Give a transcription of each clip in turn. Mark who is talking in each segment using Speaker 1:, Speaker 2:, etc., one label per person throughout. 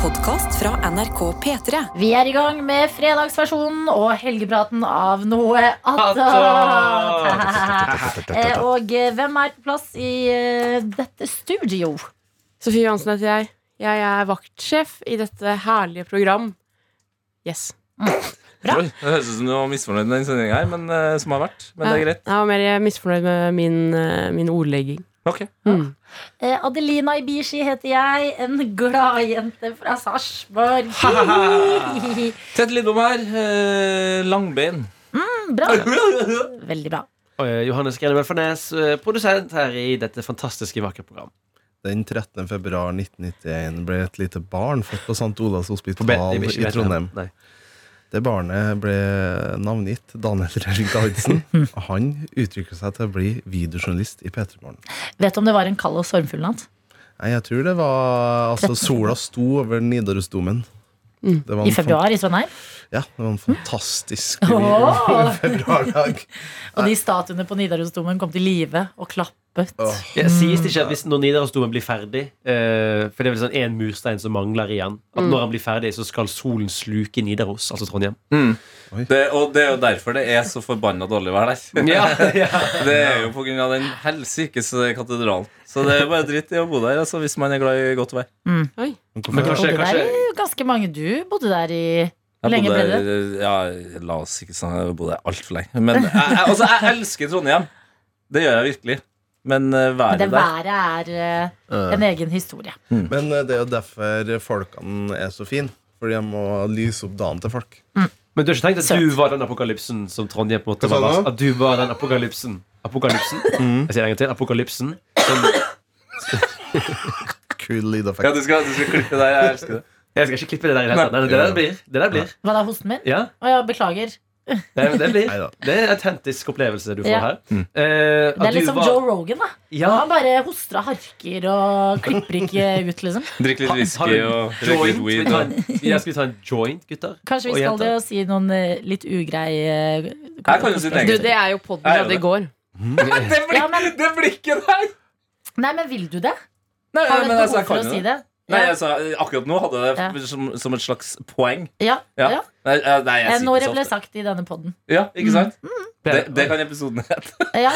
Speaker 1: podkast fra NRK P3.
Speaker 2: Vi er i gang med fredagsversjonen og helgepraten av noe attåt. Eh, og eh, hvem er på plass i eh, dette studio?
Speaker 3: Sofie Johansen heter jeg. Jeg er vaktsjef i dette herlige program. Yes.
Speaker 2: Bra.
Speaker 4: Oi, det høres ut som du var misfornøyd med den sendinga her, men, eh, som har vært. Men det er greit.
Speaker 3: Jeg var mer misfornøyd med min, min ordlegging.
Speaker 4: Ok.
Speaker 3: Mm.
Speaker 2: Eh, Adelina Ibishi heter jeg, en gladjente fra Sarpsborg.
Speaker 4: Tett Lidbom her. Eh, langbein.
Speaker 2: Bra. Veldig bra.
Speaker 5: Og, Johannes Grene Mølfernes, eh, produsent her i dette fantastiske vakre program.
Speaker 6: Den 13. februar 1991 ble et lite barn født på St. Olavs hospital i Trondheim.
Speaker 5: Nei.
Speaker 6: Det barnet ble navngitt Daniel Rørik Davidsen. og han uttrykker seg til å bli videojournalist i P3 Morgen.
Speaker 2: Vet du om det var en kald og stormfull natt?
Speaker 6: Nei, Jeg tror det var Altså, sola sto over Nidarosdomen.
Speaker 3: Mm.
Speaker 2: I februar i Trondheim?
Speaker 6: Ja, det var en fantastisk
Speaker 2: oh!
Speaker 6: februardag.
Speaker 2: Og de statuene på Nidarosdomen kom til live og klappet.
Speaker 6: Oh.
Speaker 5: Ja, sies det ikke at hvis når Nidarosdomen blir ferdig eh, For det er vel sånn én murstein som mangler igjen. At
Speaker 3: Mm.
Speaker 5: når han blir ferdig, så skal solen sluke Nidaros, altså Trondheim.
Speaker 4: Det, og det er jo derfor det er så forbanna dårlig vær der.
Speaker 5: Ja, ja.
Speaker 4: Det er jo på grunn av den helsikes katedralen. Så det er bare dritt i å bo der altså, hvis man er glad i godt vær.
Speaker 3: Mm.
Speaker 6: Men
Speaker 5: Men kanskje, kanskje
Speaker 2: der i ganske mange. Du bodde der i
Speaker 4: Jeg
Speaker 2: Lenge
Speaker 4: bodde
Speaker 2: ble
Speaker 4: der, ja, la oss ikke sånn Jeg bodde der altfor lenge. Men jeg, jeg, altså, jeg elsker Trondheim. Det gjør jeg virkelig. Men
Speaker 2: Men
Speaker 4: været
Speaker 2: det
Speaker 4: der
Speaker 2: været er uh, en egen historie.
Speaker 6: Men eh, det er jo derfor folkene er så fine. Fordi de må lyse opp dagen til folk.
Speaker 5: Men du har ikke tenkt at
Speaker 2: Søt.
Speaker 5: du var den apokalypsen som Trondheim på en måte var
Speaker 6: du?
Speaker 5: At du var den apokalypsen Apokalypsen? Jeg sier det en gang til. Apokalypsen. Som,
Speaker 6: Kul
Speaker 4: Ja, du skal, du skal klippe det der. Jeg elsker det.
Speaker 5: jeg skal ikke klippe det der i det hele tatt. Det der blir. Det der blir.
Speaker 2: Hva da, hosten min?
Speaker 5: Ja,
Speaker 2: Å ja, beklager.
Speaker 5: Det, det blir. Det er en autentisk opplevelse du får
Speaker 2: Ja.
Speaker 5: her.
Speaker 4: Mm.
Speaker 5: Eh,
Speaker 2: Det er litt som
Speaker 5: var-
Speaker 2: Joe Rogan. da
Speaker 5: Ja,
Speaker 2: Han bare hoster og harker og klipper ikke ut, liksom.
Speaker 4: Drikker litt whisky og røyker
Speaker 5: joint?
Speaker 4: litt
Speaker 5: Skal vi
Speaker 4: weed.
Speaker 5: en, ja, skal vi ta en joint, gutter?
Speaker 2: Kanskje vi skal det og si noen eh, litt ugreie
Speaker 4: Jeg kan jo si det
Speaker 3: Du, det er jo
Speaker 4: det
Speaker 3: det i går.
Speaker 4: Det, blikket der!
Speaker 2: Nei, men vil du det?
Speaker 4: Nei,
Speaker 2: Har du
Speaker 4: men
Speaker 2: et
Speaker 4: altså,
Speaker 2: behov for
Speaker 4: kan
Speaker 2: å si
Speaker 4: det.
Speaker 2: Det?
Speaker 4: Nei,
Speaker 2: jeg
Speaker 4: sa akkurat nå hadde jeg det som, som et slags poeng.
Speaker 2: Ja.
Speaker 4: Ja.
Speaker 2: ja.
Speaker 4: Nei, nei, jeg
Speaker 2: Eh, Når det ble sagt i denne poden.
Speaker 4: Ja, ikke sant? Det,
Speaker 5: Det,
Speaker 4: det kan episoden hete.
Speaker 2: Ja.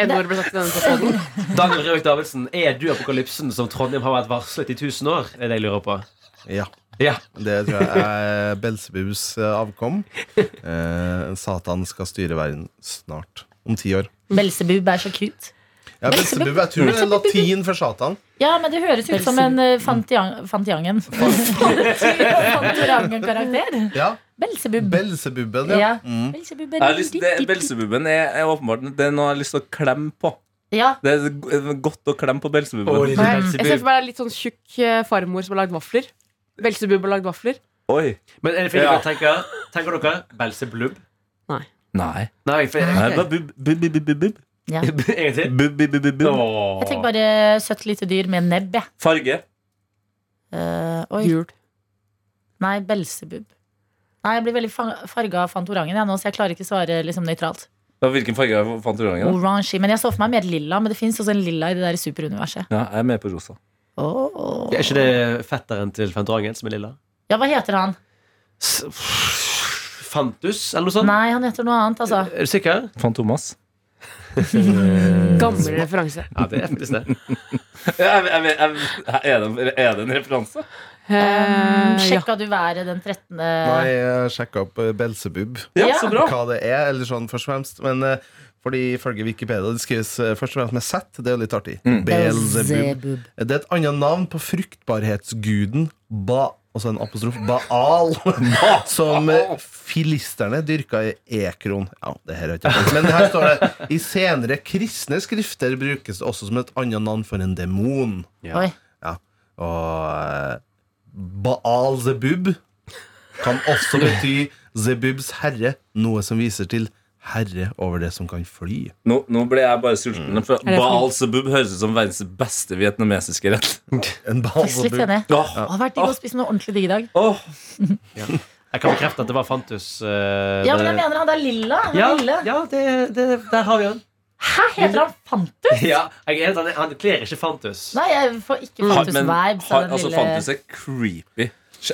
Speaker 3: Edvard ble sagt i denne podden.
Speaker 5: Daniel Røvik Davidsen, er du apokalypsen som Trondheim har vært varslet i 1000 år? Er det jeg lurer på.
Speaker 6: Ja.
Speaker 5: Ja.
Speaker 6: Det tror jeg er Belsebubs eh, avkom. Eh, Satan skal styre verden snart. Om ti år.
Speaker 2: Belsebub er så cute.
Speaker 6: Ja, Belsebub, jeg tror det er latin for Satan.
Speaker 2: Ja, men det høres ut som en uh, Fantiang- Fantiangen. Fantorangen-karakter.
Speaker 6: Ja,
Speaker 2: Belsebub.
Speaker 6: Belsebubben, ja.
Speaker 2: Ja.
Speaker 6: Mm.
Speaker 4: Belsebubben, lyst, det, Belsebuben er, er åpenbart Det er noe jeg har lyst til å klemme på.
Speaker 2: Ja.
Speaker 4: Det er godt å klemme på belsebubben
Speaker 5: Oi.
Speaker 3: Jeg ser for meg litt sånn tjukk eh, farmor som har lagd vafler. Belsebub har lagd vafler.
Speaker 4: Oi.
Speaker 5: Men er det fordi
Speaker 4: Ja.
Speaker 5: tenker, tenker dere belseblubb?
Speaker 4: Nei.
Speaker 5: Nei, for
Speaker 4: Nei, bare bub, bub, bub, bub, bub.
Speaker 2: Ja.
Speaker 5: En til.
Speaker 4: Bub, bub, bub, bub.
Speaker 2: Jeg tenker bare søtt lite dyr med nebb, jeg.
Speaker 4: Farge.
Speaker 2: Eh, oi.
Speaker 3: Gult.
Speaker 2: Nei, Belsebub. Nei, jeg blir veldig fa- farga av Fantorangen jeg, nå, så jeg klarer ikke svare liksom, nøytralt.
Speaker 4: Ja, Hvilken farge er Fantorangen? da?
Speaker 2: Oransje. Men jeg så for meg mer lilla, men det fins også en lilla i det der superuniverset.
Speaker 4: Ja, jeg er med på rosa.
Speaker 2: Åh.
Speaker 5: Er ikke det fetteren til Fantorangen som er lilla?
Speaker 2: Ja, hva heter han?
Speaker 5: S- Fantus, eller noe sånt?
Speaker 2: Nei, han heter noe annet, altså.
Speaker 5: Er du sikker?
Speaker 4: Fantomas.
Speaker 3: Gammel referanse.
Speaker 5: Ja, det er faktisk det.
Speaker 4: Jeg, jeg, jeg, er, det, er det en referanse?
Speaker 2: Um,
Speaker 3: sjekka ja.
Speaker 2: du været den 13.
Speaker 6: Nei, jeg sjekka opp eh, Belsebub.
Speaker 4: Ja,
Speaker 2: Ja.
Speaker 4: så bra.
Speaker 6: Hva det er, eller sånn først og fremst. Men eh, fordi ifølge Wikipedia det skrives eh, først og fremst med Z. Det er jo litt artig.
Speaker 4: Mm.
Speaker 2: Belzebub.
Speaker 6: Det er et annet navn på fruktbarhetsguden Ba, altså en apostrof Baal, som eh, filisterne dyrka i Ekron. Ja, det her er ikke sant. Men her står det i senere kristne skrifter brukes det også som et annet navn for en demon.
Speaker 5: Ja.
Speaker 2: Ja.
Speaker 6: Og eh, Baal Zebub kan også bety Zebubs herre, noe som viser til herre over det som kan fly.
Speaker 4: Nå, nå ble jeg bare sulten.
Speaker 3: Mm.
Speaker 4: Baal sabub høres ut som verdens beste vietnamesiske rett.
Speaker 6: En Baal
Speaker 2: Faktisk litt enig.
Speaker 4: Åh,
Speaker 2: Det har vært digg å spise noe ordentlig digg i dag.
Speaker 4: åh.
Speaker 5: Jeg kan bekrefte at det var Fantus. Uh,
Speaker 2: Ja, men jeg mener han der lilla. Han
Speaker 5: ja,
Speaker 2: lille.
Speaker 5: ja det, det, der har vi han.
Speaker 2: Hæ, heter han Fantus?
Speaker 5: Ja, jeg er han, han kler ikke Fantus.
Speaker 2: Nei, jeg får ikke Fantus
Speaker 4: men
Speaker 2: vibes av
Speaker 4: han-
Speaker 2: den
Speaker 4: altså,
Speaker 2: lille
Speaker 4: Fantus er creepy.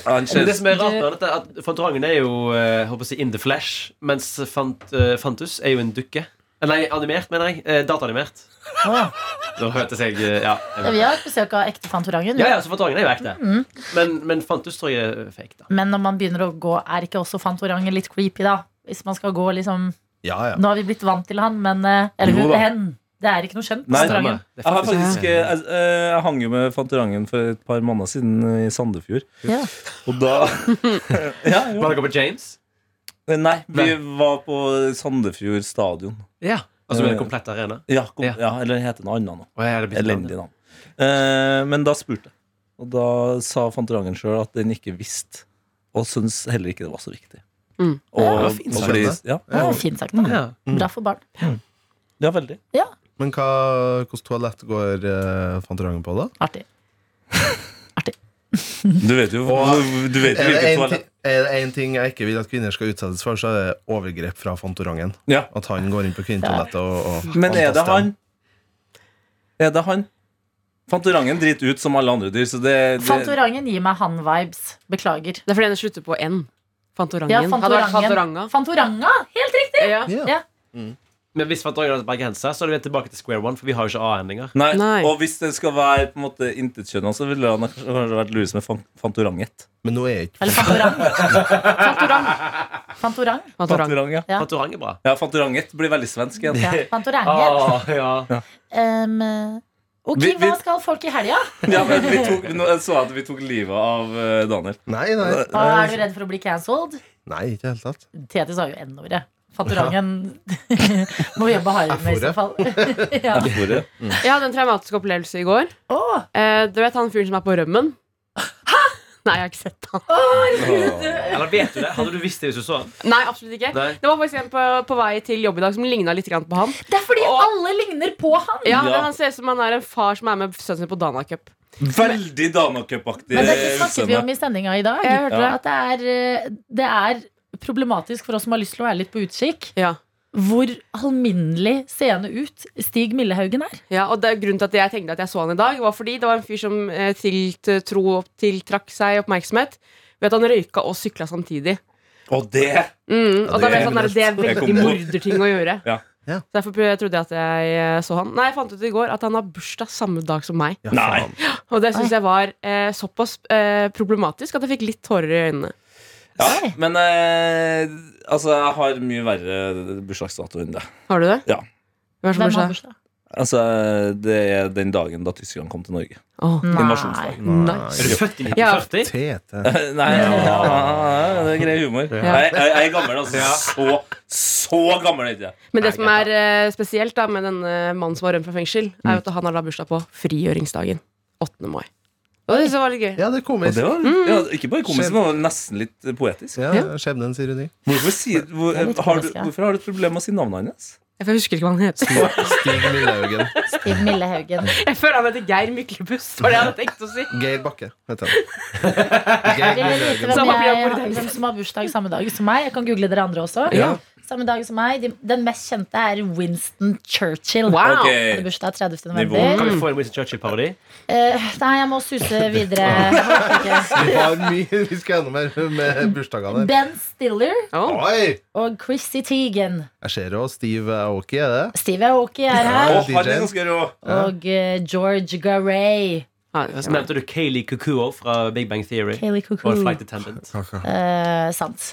Speaker 5: Men det som er rart med dette, er at Fantorangen er jo eh, håper å si, in the flesh, mens Fant, uh, Fantus er jo en dukke. Eh, Nei, animert, mener jeg. Eh, dataanimert.
Speaker 2: Ah.
Speaker 5: Da hørtes jeg eh, Ja,
Speaker 2: ja, Vi har hatt besøk av ekte Fantorangen.
Speaker 5: ja, ja, så Fantorangen er jo ekte.
Speaker 2: Mm.
Speaker 5: Men, men Fantus tror jeg er fake, da.
Speaker 2: Men når man begynner å gå, er ikke også Fantorangen litt creepy, da? Hvis man skal gå liksom
Speaker 6: Ja, ja.
Speaker 2: Nå har vi blitt vant til han, men eh, Eller hun, hen. Det er ikke noe skjønt.
Speaker 4: Nei,
Speaker 2: Fantorangen.
Speaker 4: Jeg har
Speaker 5: faktisk-
Speaker 4: faktisk eh, jeg, eh, jeg hang jo med Fantorangen for et par måneder siden i Sandefjord.
Speaker 2: Ja.
Speaker 4: Og da ja, jo.
Speaker 5: Var dere på James?
Speaker 4: Nei, vi
Speaker 5: Nei.
Speaker 4: var på Sandefjord stadion.
Speaker 5: Ja. Altså med en komplett arena?
Speaker 4: Ja, kom,
Speaker 5: Ja.
Speaker 4: ja. eller heter noe annet nå.
Speaker 5: Ja,
Speaker 4: Elendig navn. Eh, men da spurte jeg. Og da sa Fantorangen sjøl at den ikke visste. Og syntes heller ikke det var så viktig.
Speaker 3: Mm.
Speaker 4: Og,
Speaker 6: Ja,
Speaker 4: det
Speaker 6: fint sagt,
Speaker 4: ja,
Speaker 2: Ja, fint sagt. da.
Speaker 5: Ja.
Speaker 2: Bra for barn.
Speaker 4: ja, veldig.
Speaker 6: Men hva, hvilket toalett går uh, Fantorangen på, da?
Speaker 2: Artig.
Speaker 4: Du vet jo, du vet jo hvilket toalett
Speaker 6: er det en ting jeg ikke vil at kvinner skal utsettes for, så er det overgrep fra Fantorangen.
Speaker 4: Ja.
Speaker 6: At han går inn på kvinnetoalettet og, og
Speaker 4: Men er det han? Er det han? Fantorangen driter ut som alle andre dyr, så det, det
Speaker 2: Fantorangen gir meg han-vibes. Beklager.
Speaker 3: Det er fordi den slutter på N. Fantorangen.
Speaker 2: Ja, Fantorangen.
Speaker 3: Fantoranga.
Speaker 2: Fantoranga! Helt riktig!
Speaker 3: Ja.
Speaker 6: Ja.
Speaker 2: Ja.
Speaker 5: Men hvis Fantorangen hadde vært bergenser, så er vi tilbake til square one, for vi har jo ikke A-endinger.
Speaker 4: Nei,
Speaker 3: Nei.
Speaker 4: Og hvis det skal være på en måte intetkjønna, så ville han kanskje vært lurest med fan Fantoranget.
Speaker 6: Men nå er jeg ikke
Speaker 2: Eller Fantorang.
Speaker 3: Fantorang.
Speaker 2: Fantorang.
Speaker 3: Fantorang.
Speaker 4: Fantorang, ja.
Speaker 2: Ja.
Speaker 5: Fantorang er bra.
Speaker 4: ja, Fantoranget blir veldig svensk igjen.
Speaker 2: Ja, fantoranget.
Speaker 5: Ah, ja.
Speaker 2: Um, ok,
Speaker 4: Vi- vi-
Speaker 2: hva skal folk i helga?
Speaker 4: Ja, men vi tok, jeg så at vi tok livet av eh, Daniel.
Speaker 6: Nei, nei.
Speaker 2: Og er du redd for å bli cancelled?
Speaker 6: Nei, ikke i det hele tatt.
Speaker 2: Tete sa jo N-ordet. Fantorangen må jobbe hardere med i så fall. ja.
Speaker 4: Ordet.
Speaker 3: Jeg hadde en traumatisk opplevelse i går.
Speaker 2: Oh.
Speaker 3: Eh, du vet han fyren som er på rømmen? Hæ? Nei, jeg har ikke sett han.
Speaker 5: Eller vet du det? Hadde du visst det hvis du så han?
Speaker 3: Nei, absolutt ikke.
Speaker 5: Nei.
Speaker 3: Det var faktisk en på, på vei til jobb i dag som ligna litt på han.
Speaker 2: det er fordi
Speaker 3: Og-
Speaker 2: alle ligner på han!
Speaker 3: Ja,
Speaker 4: Ja.
Speaker 3: men Han ser ut som han er en far som er med sønnen sin på Dana Cup.
Speaker 4: Veldig Dana Cup-aktig
Speaker 2: Men det snakket vi om i sendinga i dag.
Speaker 3: Jeg hørte det.
Speaker 2: At det er, eh, det er problematisk for oss som har lyst til å være litt på utkikk,
Speaker 3: Ja.
Speaker 2: hvor alminnelig seende ut Stig Millehaugen er.
Speaker 3: Ja, og det er Grunnen til at jeg tenkte at jeg så han i dag, var fordi det var en fyr som eh, tilt, tro, tiltrakk seg oppmerksomhet ved at han røyka og sykla samtidig.
Speaker 4: Og det
Speaker 3: Mm, og da
Speaker 6: det
Speaker 3: ble
Speaker 6: er
Speaker 3: sånn der, det er veldig morderting å gjøre.
Speaker 4: Ja.
Speaker 6: Ja.
Speaker 3: Derfor trodde jeg at jeg eh, så han. Nei, jeg fant ut i går at han har bursdag samme dag som meg.
Speaker 6: Ja,
Speaker 4: Nei.
Speaker 3: Og det syns jeg var eh, såpass eh, problematisk at jeg fikk litt tårer i øynene.
Speaker 4: Ja, men eh, altså, jeg har mye verre bursdagsdato enn det.
Speaker 3: Har du det?
Speaker 4: Ja.
Speaker 3: Hvem er som
Speaker 2: Hvem har
Speaker 3: bursdag?
Speaker 4: Altså, det er den dagen da tyskerne kom til Norge.
Speaker 3: Åh,
Speaker 2: Nei.
Speaker 4: Invasjonsdag.
Speaker 3: nice.
Speaker 5: Er du født i
Speaker 3: Ja.
Speaker 5: 1940?
Speaker 6: Tete.
Speaker 4: Nei, ja, det er grei humor. Jeg, jeg, jeg er gammel, altså.
Speaker 5: Ja.
Speaker 4: Så, så gammel er jeg ikke.
Speaker 3: Men det som er eh, spesielt da med denne mannen som var rømt fra fengsel, er jo at han har da bursdag på frigjøringsdagen. 8. mai. Og det var litt gøy.
Speaker 6: Ja, det er
Speaker 4: Og
Speaker 6: komisk.
Speaker 4: det var, ja, ikke bare komisk, men nesten litt poetisk.
Speaker 6: Ja, Skjebnens ironi.
Speaker 4: Hvorfor, sier, hvor, har du, hvorfor har du et problem med å si navnet hans?
Speaker 3: Jeg husker ikke hva han het.
Speaker 6: Stig Millehaugen.
Speaker 2: Stig Millehaugen.
Speaker 3: Jeg føler han heter Geir Myklebust. Var det jeg hadde tenkt å si.
Speaker 6: Geir Bakke heter han. Geir
Speaker 2: vil vite
Speaker 6: Millehaugen.
Speaker 2: hvem,
Speaker 3: Samme
Speaker 2: jeg, hvem som har bursdag samme dag som meg. Jeg kan google dere andre også.
Speaker 4: Ja.
Speaker 2: Samme dag som meg. Den mest kjente er Winston Churchill.
Speaker 3: Wow.
Speaker 4: Okay.
Speaker 2: Hadde bursdag 30.
Speaker 4: Nivå.
Speaker 2: november.
Speaker 5: Kan vi få en Winston Churchill-parodi?
Speaker 2: Uh, nei, jeg må suse videre.
Speaker 6: Vi har mye vi skal gjennom her med bursdagene.
Speaker 2: Ben Stiller
Speaker 3: Oh.
Speaker 2: Og Chrissy Teigen.
Speaker 6: Jeg ser jo Steve Aoki, er det?
Speaker 2: Steve Aoki er her.
Speaker 4: Er rå.
Speaker 2: Og uh, George Garay.
Speaker 3: Ja,
Speaker 5: Så nevnte du Kayleigh Cuckoo fra Big Bang Theory.
Speaker 2: Kayleigh
Speaker 5: Og en flight attendant.
Speaker 2: Uh, sant.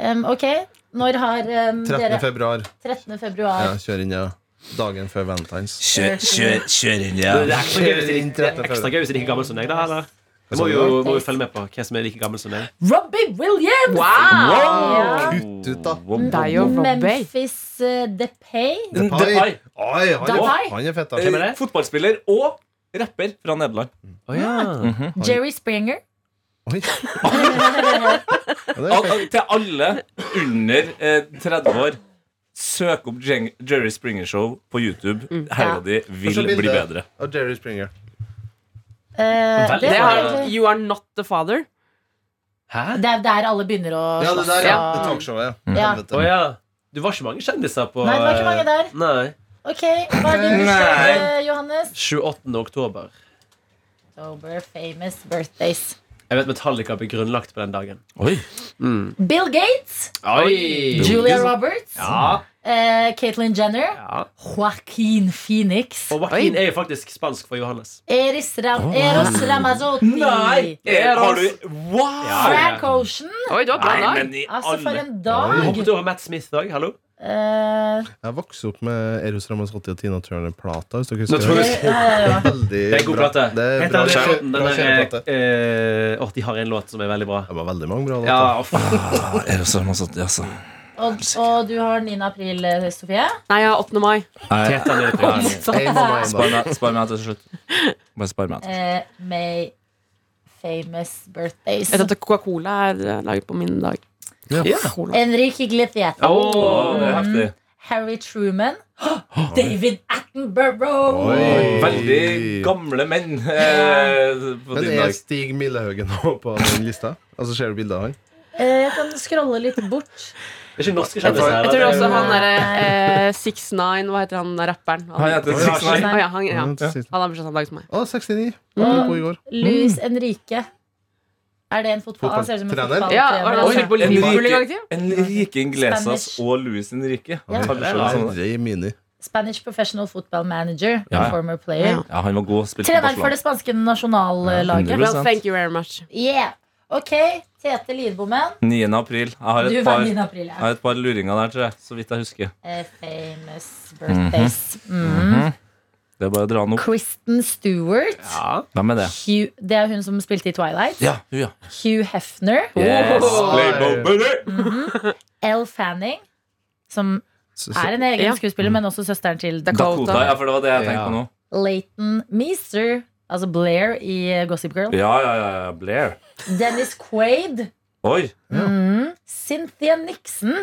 Speaker 2: Um, ok, når har um,
Speaker 6: 13.
Speaker 2: dere
Speaker 6: februar.
Speaker 2: 13. februar
Speaker 6: Ja, kjør inn, ja. Dagen før Valentines.
Speaker 4: Kjør, kjør, kjør inn, ja.
Speaker 5: Det er ekstra gøy hvis de-
Speaker 6: Inn 13.
Speaker 5: ekstra
Speaker 6: februar.
Speaker 5: gøy hvis de er like gammel som deg, da. Eller? Jeg må jo, må jo følge med på hvem som er like gammel som meg.
Speaker 2: Robbie Williams!
Speaker 3: Wow!
Speaker 2: Ja.
Speaker 6: Kutt ut, da.
Speaker 3: Deg og Robbie.
Speaker 2: Memphis uh, Depay.
Speaker 6: Depay.
Speaker 4: Depay.
Speaker 6: Oi, han, er fett, da.
Speaker 5: Hvem er det?
Speaker 4: Fotballspiller og rapper fra Nederland.
Speaker 5: Oh, ja.
Speaker 2: Jerry Springer.
Speaker 6: Oi.
Speaker 4: Til alle under eh, 30 år, søk opp Jen Jerry Springer Show på YouTube. Helga di vil bli bedre.
Speaker 6: Av Jerry Springer.
Speaker 5: Eh,
Speaker 3: Det
Speaker 2: er,
Speaker 3: You are not the father.
Speaker 5: Hæ?
Speaker 2: det er der alle begynner å
Speaker 6: Ja, det der, ja.
Speaker 2: og-
Speaker 6: Det talkshowet, ja.
Speaker 2: Ja.
Speaker 5: Oh, ja. Du var ikke mange kjendiser på
Speaker 2: Nei, det var ikke mange der.
Speaker 5: Nei.
Speaker 2: Ok, hva er din bursdag, eh, Johannes?
Speaker 5: 28. oktober.
Speaker 2: Sober famous birthdays.
Speaker 5: Jeg vet Metallica ble grunnlagt på den dagen.
Speaker 4: Oi.
Speaker 2: Bill Gates,
Speaker 5: Oi!
Speaker 2: Julia Roberts,
Speaker 5: Ja,
Speaker 2: eh, Caitlyn Jenner,
Speaker 5: ja.
Speaker 2: Joaquin Phoenix,
Speaker 5: Og Joaquin er jo faktisk spansk for Johannes.
Speaker 2: Eris Ram Eros Ramazotti.
Speaker 4: Har du Wow!
Speaker 2: Frank Ocean.
Speaker 3: Oi, du har bra
Speaker 4: Nei,
Speaker 3: dag.
Speaker 4: men i
Speaker 2: Altså, for en dag!
Speaker 5: hoppet over Matt Smith òg. Hallo?
Speaker 2: Eh,
Speaker 6: Jeg vokste opp med Eros Ramazzotti og Tina Turner-plata. Hvis dere husker
Speaker 5: jeg-
Speaker 6: det.
Speaker 2: ja, ja, ja.
Speaker 5: Det er en god
Speaker 6: bra.
Speaker 5: plate.
Speaker 6: Det er bra, bra
Speaker 5: der, eh, Åh, de har en låt som er veldig bra.
Speaker 6: Det var veldig mange bra låter.
Speaker 4: Ah, Eros satt, altså.
Speaker 2: Og, og du har 9. april, eh, Sofie.
Speaker 3: Nei, jeg har 8. mai.
Speaker 4: Spar meg, til slutt. Bare spar meg.
Speaker 2: Eh, May famous birthdays.
Speaker 3: Vet du at Coca-Cola er laget på min dag?
Speaker 6: Ja.
Speaker 2: Enrique Iglesias.
Speaker 4: Oh, det er heftig.
Speaker 2: Harry Truman. David Attenborough.
Speaker 6: Oi.
Speaker 4: Veldig gamle menn eh, på
Speaker 6: Men er. Stig Millehaugen nå på den lista? Altså Ser du bildet av han?
Speaker 2: Eh, jeg kan scrolle litt bort.
Speaker 5: Det er ikke norske
Speaker 3: Jeg tror,
Speaker 5: kjendiser.
Speaker 3: jeg tror også han derre eh, 6ix9ine Hva heter han rapperen?
Speaker 4: Han heter Six Nine.
Speaker 3: Å ja, han, ja.
Speaker 6: Mm,
Speaker 3: han har bursdag samme dag som meg.
Speaker 6: Å, 69.
Speaker 2: Mm.
Speaker 6: Apropos i går.
Speaker 2: Luis Enrique. Er det en fotball? Han ser ut som en
Speaker 6: Fotballtrener?
Speaker 3: Ja, var det han spilte en rike?
Speaker 4: Enrique Inglesas
Speaker 2: Spanish.
Speaker 4: og Luis Enrique.
Speaker 2: Ja.
Speaker 4: Sånn.
Speaker 6: Herre.
Speaker 2: Spanish professional football manager.
Speaker 4: Ja, ja.
Speaker 2: Former player.
Speaker 3: Ja.
Speaker 4: Ja, han var god. Spilte
Speaker 2: Trener for det spanske nasjonallaget.
Speaker 4: Ja,
Speaker 3: Well, thank you very much.
Speaker 2: Yeah. Ok, Tete Lidbommen.
Speaker 4: 9. april. Jeg har et par,
Speaker 2: 9. april,
Speaker 4: jeg har et par luringer der, tror jeg. Så vidt jeg husker.
Speaker 2: A Famous birthdays. Mm.
Speaker 4: Det er bare å dra den opp.
Speaker 2: Kristen Stewart.
Speaker 5: Ja.
Speaker 4: Hvem er det?
Speaker 2: Hugh, det er hun som spilte i Twilight.
Speaker 4: Ja, hun, ja.
Speaker 2: Hugh Hefner.
Speaker 4: Yes,
Speaker 6: Oh.
Speaker 4: Mm -hmm.
Speaker 2: Elle Fanning. Som er en egen
Speaker 3: Ja.
Speaker 2: skuespiller, men også søsteren til
Speaker 4: Dakota, ja, for det var det jeg tenkte
Speaker 5: Ja.
Speaker 4: på nå.
Speaker 2: Leighton Meester. Altså Blair i Gossip Girl.
Speaker 4: Ja, ja, ja, ja. Blair.
Speaker 2: Dennis Quaid.
Speaker 4: Oi.
Speaker 2: Mm. Cynthia Nixon.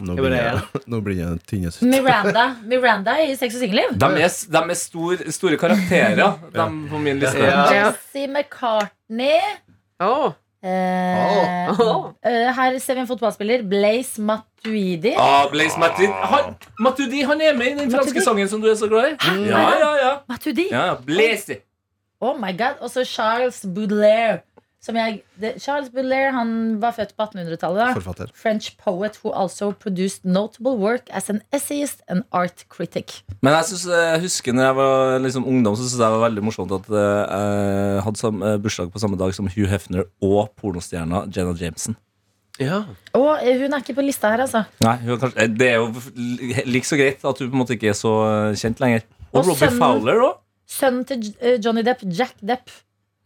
Speaker 6: Nå blir jeg, nå blir jeg tynnes.
Speaker 2: Miranda. Miranda i Sex og singelliv.
Speaker 4: De er, de er stor, store karakterer, de på min liste.
Speaker 5: Ja.
Speaker 2: Jesse McCartney.
Speaker 3: Oh.
Speaker 2: Eh,
Speaker 3: oh.
Speaker 2: eh, her ser vi en fotballspiller. Blaze Matuidi.
Speaker 4: Ah, Blaze Matuidi han, Matuidi, han er med i den franske
Speaker 2: Matuidi?
Speaker 4: sangen som du er så glad i. Ja, ja, ja.
Speaker 2: Matuidi.
Speaker 4: ja, ja. Blaze.
Speaker 2: Oh my god. Og så Charles Baudelaire. Som jeg, det, Charles Baudelaire han var født på 1800-tallet.
Speaker 6: Forfatter.
Speaker 2: French poet who also produced notable work as an essayist and art critic.
Speaker 4: Men jeg, synes, jeg husker når jeg var liksom ungdom, så synes jeg det var veldig morsomt at eh, jeg hadde sam, eh, bursdag på samme dag som Hugh Hefner og pornostjerna Jenna Jameson.
Speaker 5: Ja.
Speaker 2: Og eh, hun er ikke på lista her, altså.
Speaker 4: Nei, hun er kanskje, eh, Det er jo like så greit at hun på en måte ikke er så eh, kjent lenger. Og,
Speaker 2: Og
Speaker 4: Robbie
Speaker 2: sønnen-
Speaker 4: Fowler òg.
Speaker 2: Sønnen til eh, Johnny Depp, Jack Depp,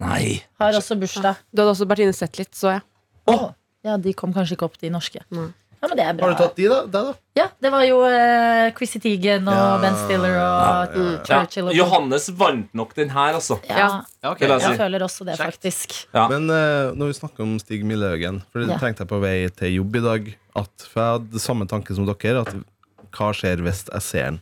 Speaker 4: Nei.
Speaker 2: har også bursdag.
Speaker 3: Du hadde også Bertine sett litt, så jeg.
Speaker 2: Åh. Ja, de kom kanskje ikke opp, de norske.
Speaker 3: Nei.
Speaker 2: Ja, men det er bra.
Speaker 6: Har du tatt de, da? Deg, da?
Speaker 2: Ja, det var jo uh, Chrissy Teigen og
Speaker 6: Ja.
Speaker 2: Ben Stiller og
Speaker 6: Ja, ja, ja.
Speaker 2: Churchill. Og
Speaker 4: Johannes vant nok den her, altså.
Speaker 2: Ja,
Speaker 3: Ja.
Speaker 5: Ok.
Speaker 4: Vil jeg si.
Speaker 2: jeg føler også det,
Speaker 5: Kjekt.
Speaker 2: faktisk.
Speaker 4: Ja.
Speaker 6: Men eh, når vi snakker om Stig Millehaugen For det
Speaker 2: Ja.
Speaker 6: tenkte jeg på vei til jobb i dag at, For jeg hadde samme tanke som dere At hva skjer hvis jeg ser den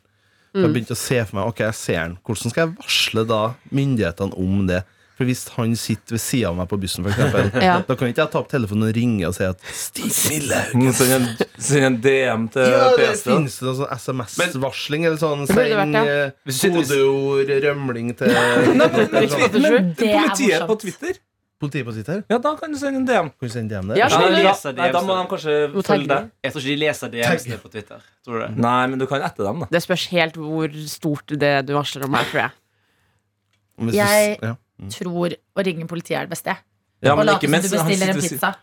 Speaker 6: Så Jeg begynte å se for meg Ok, jeg ser den Hvordan skal jeg varsle da myndighetene om det For hvis han sitter ved siden av meg på bussen for eksempel
Speaker 3: Ja.
Speaker 6: Da kan ikke jeg ta opp telefonen og ringe og si at Stig Millehaugen
Speaker 4: Send en, en DM til
Speaker 6: ja, det finnes det noe sånn SMS-varsling Eller sånn Send
Speaker 3: ja.
Speaker 6: eh, kodeord Rømling til
Speaker 4: Men
Speaker 2: det er
Speaker 4: Politiet på. Twitter?
Speaker 6: Politiet på Twitter
Speaker 4: Ja, da kan du sende en DM.
Speaker 6: Kan du sende
Speaker 3: DM
Speaker 6: der?
Speaker 5: Ja, de leser DM,
Speaker 4: Nei, da må de kanskje
Speaker 3: Må
Speaker 4: følge deg.
Speaker 5: Jeg tror ikke de leser DMs på Twitter. Tror du det?
Speaker 4: Nei, men du kan etter dem, da.
Speaker 3: Det spørs helt hvor stort det du varsler om her, tror jeg.
Speaker 2: Jeg-
Speaker 6: ja.
Speaker 2: Tror å ringe politiet er det beste.
Speaker 4: Ja,
Speaker 2: og
Speaker 4: men
Speaker 2: late som du bestiller en pizza.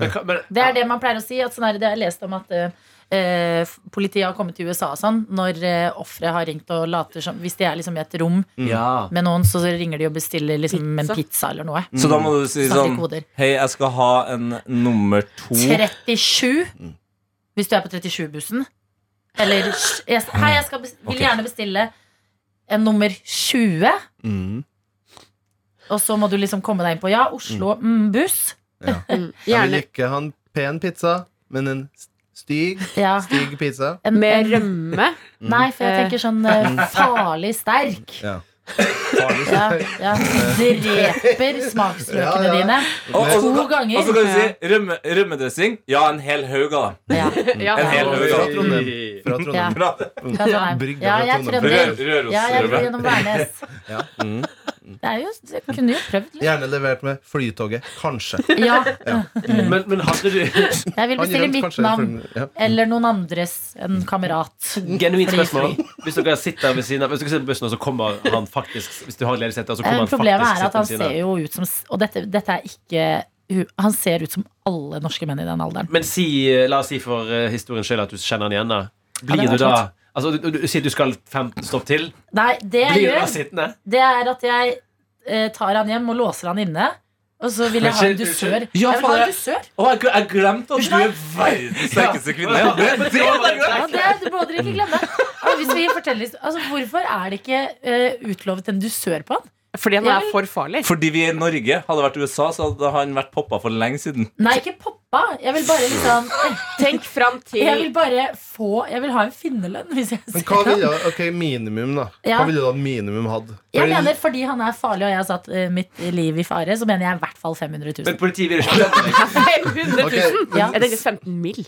Speaker 5: Men, men,
Speaker 2: Det er det man pleier å si. At sånn her, det har jeg lest om at eh, eh, politiet har kommet til USA og sånn. Når eh, offeret har ringt og later som Hvis de er liksom i et rom
Speaker 5: Ja.
Speaker 2: med noen, så ringer de og bestiller liksom en
Speaker 3: Pizza.
Speaker 2: pizza eller noe.
Speaker 4: Så da må du si sånn. Hei, jeg skal ha en nummer to.
Speaker 2: 37 hvis du er på 37-bussen. Eller jeg, Hei, jeg skal vil
Speaker 4: okay.
Speaker 2: gjerne bestille en nummer 20.
Speaker 6: Mm.
Speaker 2: Og så må du liksom komme deg inn på ja, Oslo mm, buss.
Speaker 6: Ja.
Speaker 3: Mm.
Speaker 6: Jeg vil ikke ha en pen pizza, men en stig,
Speaker 2: Ja.
Speaker 6: stig pizza.
Speaker 2: En,
Speaker 3: med rømme.
Speaker 2: nei, for jeg tenker sånn eh, farlig sterk.
Speaker 6: Ja. Farlig.
Speaker 2: Ja, ja. Dreper smaksløkene
Speaker 6: Ja, ja.
Speaker 2: dine.
Speaker 4: Og, og,
Speaker 2: To ganger.
Speaker 4: Og så kan du si rømme, rømmedressing. Ja, en hel haug av.
Speaker 2: Ja.
Speaker 4: En hel haug
Speaker 6: Fra. Trondheim. Fra Trondheim.
Speaker 4: Bra.
Speaker 2: Fra Trondheim. Ja, jeg er trønder. Ja, jeg bor gjennom Værnes.
Speaker 6: Ja. Mm.
Speaker 2: Det er jo, kunne jo prøvd litt.
Speaker 6: Gjerne levert med Flytoget. Kanskje.
Speaker 2: Ja.
Speaker 5: Men, men hadde du
Speaker 2: Jeg vil bestille mitt
Speaker 6: kanskje
Speaker 2: navn.
Speaker 6: ja.
Speaker 2: Eller noen andres. En kamerat.
Speaker 5: Genuint spørsmål. Hvis dere sitter ved siden av Hvis dere sitter på bussen, og så kommer han faktisk Hvis du har ledig sete, så kommer
Speaker 2: Eh,
Speaker 5: han
Speaker 2: Problemet
Speaker 5: faktisk
Speaker 2: er at han ser jo ut som Og dette, dette er ikke Han ser ut som alle norske menn i den alderen.
Speaker 5: Men si, eh, la oss si for historien historiens skyld at du kjenner han igjen. da Blir
Speaker 2: ja,
Speaker 5: du da Altså, du, du, Si du skal 15 stopp til.
Speaker 2: Nei, det jeg
Speaker 5: Blir du da
Speaker 2: gjør,
Speaker 5: sittende?
Speaker 2: det er at jeg eh, tar han hjem og låser han inne. Og så vil jeg ha en dusør.
Speaker 4: Ja,
Speaker 2: Jeg vil ha en dusør.
Speaker 4: Å, jeg, jeg glemte at du er verdens sterkeste kvinne.
Speaker 5: Ja.
Speaker 4: Det, det, det, det.
Speaker 2: Det, det må dere ikke glemme. Altså, hvis vi forteller, altså, hvorfor er det ikke uh, utlovet en dusør på han?
Speaker 3: Fordi han er for farlig.
Speaker 4: Fordi vi er i Norge. Hadde det vært USA, så hadde han vært poppa for lenge siden.
Speaker 2: Nei, ikke poppa. Jeg vil bare liksom
Speaker 3: Tenk fram til
Speaker 2: Jeg vil bare få Jeg vil ha en finnerlønn hvis jeg
Speaker 6: Men hva
Speaker 2: vil
Speaker 6: ville ok, minimum, da?
Speaker 2: Ja.
Speaker 6: Hva ville du at minimum hadde?
Speaker 2: Jeg
Speaker 6: Fordi-
Speaker 2: mener fordi han er farlig og jeg har satt eh, mitt liv i fare, så mener jeg i hvert fall 500 000.
Speaker 5: Men politiet vil ikke
Speaker 3: 500 000!
Speaker 6: Ok,
Speaker 2: Ja.
Speaker 3: Jeg tenkte 15 mill.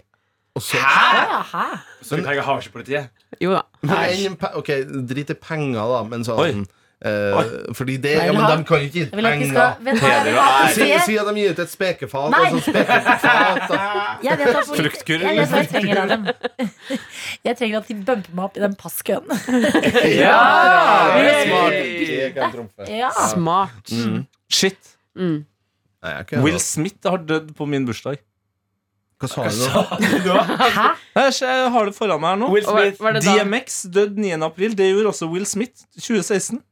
Speaker 6: og så-
Speaker 2: Ja, hæ?
Speaker 5: Så mye trenger har ikke politiet.
Speaker 3: Jo da.
Speaker 6: Men en pe- Ok, drit i penger, da, men sånn Eh, Fordi det Ja, men
Speaker 2: ha-
Speaker 6: de kan ikke gi penger. Si, si at de gir ut et spekefat.
Speaker 2: Nei.
Speaker 6: Altså spekefat.
Speaker 2: Jeg vet at
Speaker 4: Fruktkurv.
Speaker 2: Jeg vet hva jeg trenger av dem. Jeg trenger at de bumper meg opp i den passkøen.
Speaker 6: Ja,
Speaker 2: ja
Speaker 6: smart.
Speaker 2: Ja.
Speaker 3: Smart.
Speaker 6: Mm.
Speaker 4: Shit.
Speaker 3: Mm.
Speaker 6: Nei,
Speaker 4: Will Smith har dødd på min bursdag.
Speaker 6: Hva sa du nå?
Speaker 2: Hæ?
Speaker 4: Jeg jeg har det foran meg her nå.
Speaker 3: Da
Speaker 4: DMX døde 9. april. Det gjorde også Will Smith. 2016.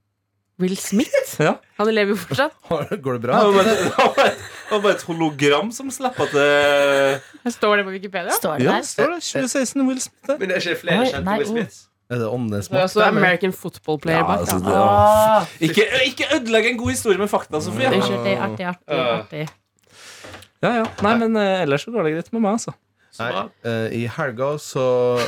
Speaker 3: Will Smith?
Speaker 4: Ja.
Speaker 3: Han lever jo fortsatt.
Speaker 6: Går det bra?
Speaker 4: var det var bare- bare et hologram som slipper til
Speaker 3: Står det på Wikipedia?
Speaker 2: Står det
Speaker 4: Ja,
Speaker 2: der?
Speaker 4: står det. 2016 Will Smith der.
Speaker 5: Men det er ikke flere kjente
Speaker 2: nei,
Speaker 5: Will Smith.
Speaker 6: Er det åndesmakt?
Speaker 3: Det er også American football player
Speaker 4: Ja, altså,
Speaker 2: Åh,
Speaker 4: Ikke, ikke ødelegg en god historie med fakta, Sofie.
Speaker 2: Unnskyld, det er artig, artig, artig.
Speaker 4: Ja, ja. Nei, men eh, ellers så går det greit med meg, altså.
Speaker 6: Nei, uh, I helga så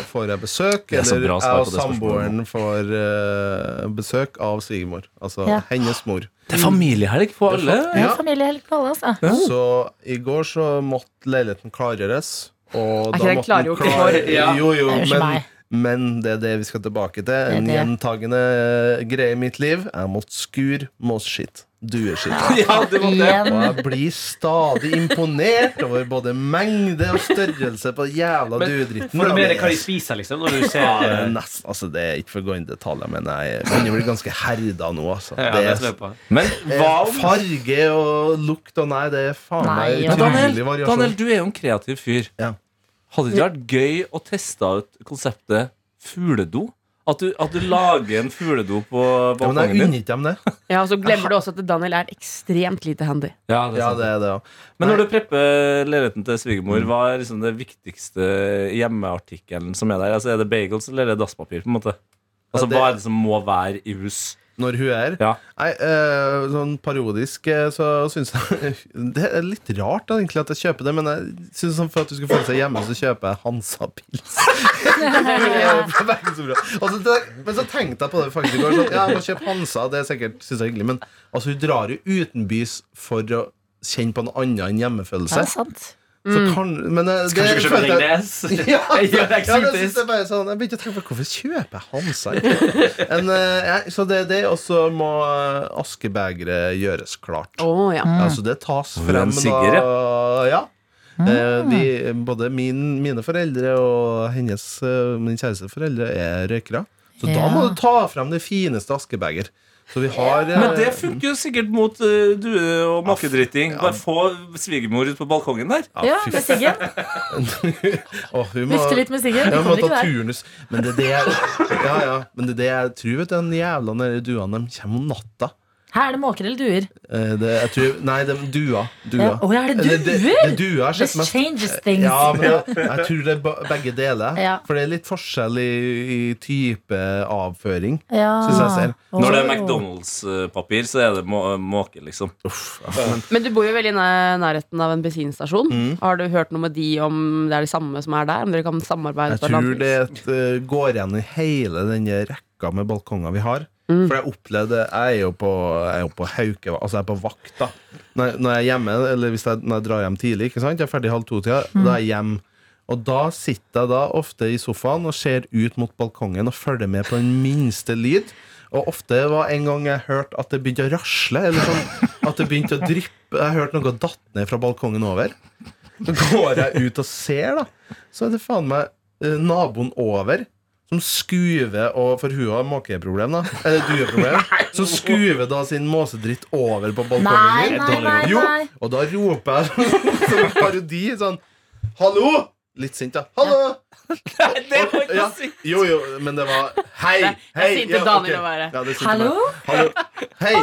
Speaker 6: får jeg besøk,
Speaker 4: er
Speaker 6: eller jeg og samboeren får uh, besøk av svigermor. Altså
Speaker 2: Ja.
Speaker 6: hennes mor.
Speaker 4: Det er familiehelg på alle.
Speaker 2: Det
Speaker 6: Ja.
Speaker 2: er familiehelg på alle, altså.
Speaker 6: Så i går så måtte leiligheten klargjøres. Og
Speaker 3: Er
Speaker 6: da måtte den
Speaker 5: Ja.
Speaker 6: Jo, jo, men,
Speaker 2: meg.
Speaker 6: Men det er det vi skal tilbake til. En
Speaker 2: det.
Speaker 6: gjentagende greie i mitt liv. Jeg måtte skur, måsskitt, Dueskitt.
Speaker 4: Ja, det var det.
Speaker 6: Og jeg blir stadig imponert over både mengde og størrelse på jævla
Speaker 5: Men
Speaker 6: duedritten.
Speaker 5: Får du med deg hva de
Speaker 6: er-
Speaker 5: spiser, liksom? Når du ser
Speaker 6: Ja, det
Speaker 5: eh,
Speaker 6: altså det er ikke for å gå inn i detaljer, men jeg begynner å bli ganske herda nå. Altså.
Speaker 5: ja,
Speaker 6: det er.
Speaker 4: Men hva
Speaker 6: eh,
Speaker 4: om
Speaker 6: farge og lukt og nei, det er faen meg utrolig variasjon.
Speaker 4: Daniel, du er jo en kreativ fyr.
Speaker 6: Ja.
Speaker 4: Hadde det ikke vært gøy å teste ut konseptet fugledo? At du, at du lager en fugledo på
Speaker 6: ja,
Speaker 4: balkongen din?
Speaker 6: unner ikke dem det.
Speaker 3: Ja, og så glemmer du også at Daniel er ekstremt lite handy.
Speaker 4: Ja, det er
Speaker 6: Ja, det er det også.
Speaker 4: Men når du prepper leiligheten til svigermor,
Speaker 6: Mm.
Speaker 4: hva er liksom det viktigste hjemmeartikkelen som er der? Altså, er det bagels eller er det dasspapir? på en måte? Altså,
Speaker 6: Ja, det-
Speaker 4: Hva er det som må være i hus?
Speaker 6: Når hun er
Speaker 4: Ja.
Speaker 6: Nei, eh, sånn parodisk eh, så syns jeg Det er litt rart da, egentlig at jeg kjøper det, men jeg synes sånn for at du skal føle seg hjemme, så kjøper jeg Hansa-pils. Og så te- men så tenkte jeg på det faktisk i går. Sånn, ja, jeg må kjøpe Hansa, det er sikkert synes jeg er hyggelig, men altså, hun drar jo utenbys for å kjenne på noe annet enn hjemmefølelse.
Speaker 2: det er sant.
Speaker 6: Så kan, men det,
Speaker 5: Kanskje du
Speaker 6: jeg-
Speaker 5: Ringnes?
Speaker 6: ja,
Speaker 5: Ja, det er eksotisk.
Speaker 6: jeg sånn Jeg begynte å tenke på hvorfor kjøper jeg Hansa? seg? En, eh, ja, så det er det, og så må eh, askebegeret gjøres klart.
Speaker 3: Oh, ja.
Speaker 6: Altså det tas frem
Speaker 4: sigger,
Speaker 6: da Ja. Eh, De, både min, mine foreldre og hennes eh, min kjæreste foreldre er røykere. Så da må du ta frem det fineste askebeger. Så vi har eh,
Speaker 4: Men det funker jo sikkert mot uh, due og makkedritting. Bare få svigermor ut på balkongen der.
Speaker 2: Ja,
Speaker 6: fy
Speaker 2: med siggen.
Speaker 6: Å, hun må-
Speaker 2: Vifte litt med siggen.
Speaker 6: Ja,
Speaker 2: Du
Speaker 6: må
Speaker 2: kommer
Speaker 6: ta
Speaker 2: ikke der.
Speaker 6: turnus. Men det er det jeg, ja, ja, men det er det jeg tror vet du, den jævla nede duene de kommer om natta.
Speaker 2: Her er det måker eller duer.
Speaker 6: Eh, Det, jeg tror, nei, det er dua. dua.
Speaker 2: Ja, Å, er det
Speaker 6: Det, det, det
Speaker 2: duer?
Speaker 6: er dua
Speaker 2: This
Speaker 6: mest.
Speaker 2: changes things.
Speaker 6: Ja, men jeg, jeg tror det er begge deler.
Speaker 2: Ja.
Speaker 6: For det er litt forskjell i, i type avføring.
Speaker 2: Ja.
Speaker 6: syns jeg ser.
Speaker 4: Når det er McDonald's-papir, så er det må måke, liksom.
Speaker 3: Men du bor jo veldig i nærheten av en bensinstasjon.
Speaker 6: Mm.
Speaker 3: Har du hørt noe med de om det er det samme som er der? Om dere kan samarbeide?
Speaker 6: Jeg tror det er et, eh, går igjen i hele denne rekka med balkonger vi har.
Speaker 3: Mm.
Speaker 6: For jeg opplevde Jeg er jo på, jeg er på Hauke Altså jeg er på vakt da. Når, når jeg er hjemme Eller hvis jeg, når jeg drar hjem tidlig Ikke sant? Jeg er ferdig halv to-tida Da er jeg hjem. Og da sitter jeg da ofte i sofaen Og ser ut mot balkongen Og følger med på den minste lyd. Og ofte var en gang jeg hørte At det begynte å rasle Eller sånn At det begynte å dryppe. Jeg hørte noe datt ned fra balkongen over. Så går jeg ut og ser da. Så er det faen meg eh, naboen over som skuver og For hun har måkeproblem, da. Eller dueproblem. Som skuver da sin måsedritt over på balkongen
Speaker 2: Nei,
Speaker 6: min.
Speaker 2: nei, nei,
Speaker 6: Jo, og da roper jeg som en parodi sånn Hallo! Litt sint, da. Hallo!
Speaker 5: Nei, Det var ikke
Speaker 6: Ja,
Speaker 5: ikke si!
Speaker 6: jo, jo, men det var Hei!
Speaker 3: Er
Speaker 6: hei
Speaker 3: sinte
Speaker 6: ja,
Speaker 3: Daniel
Speaker 6: ok.
Speaker 3: å være.
Speaker 6: Ja, det
Speaker 2: Hallo?
Speaker 6: meg. Hallo. Hei!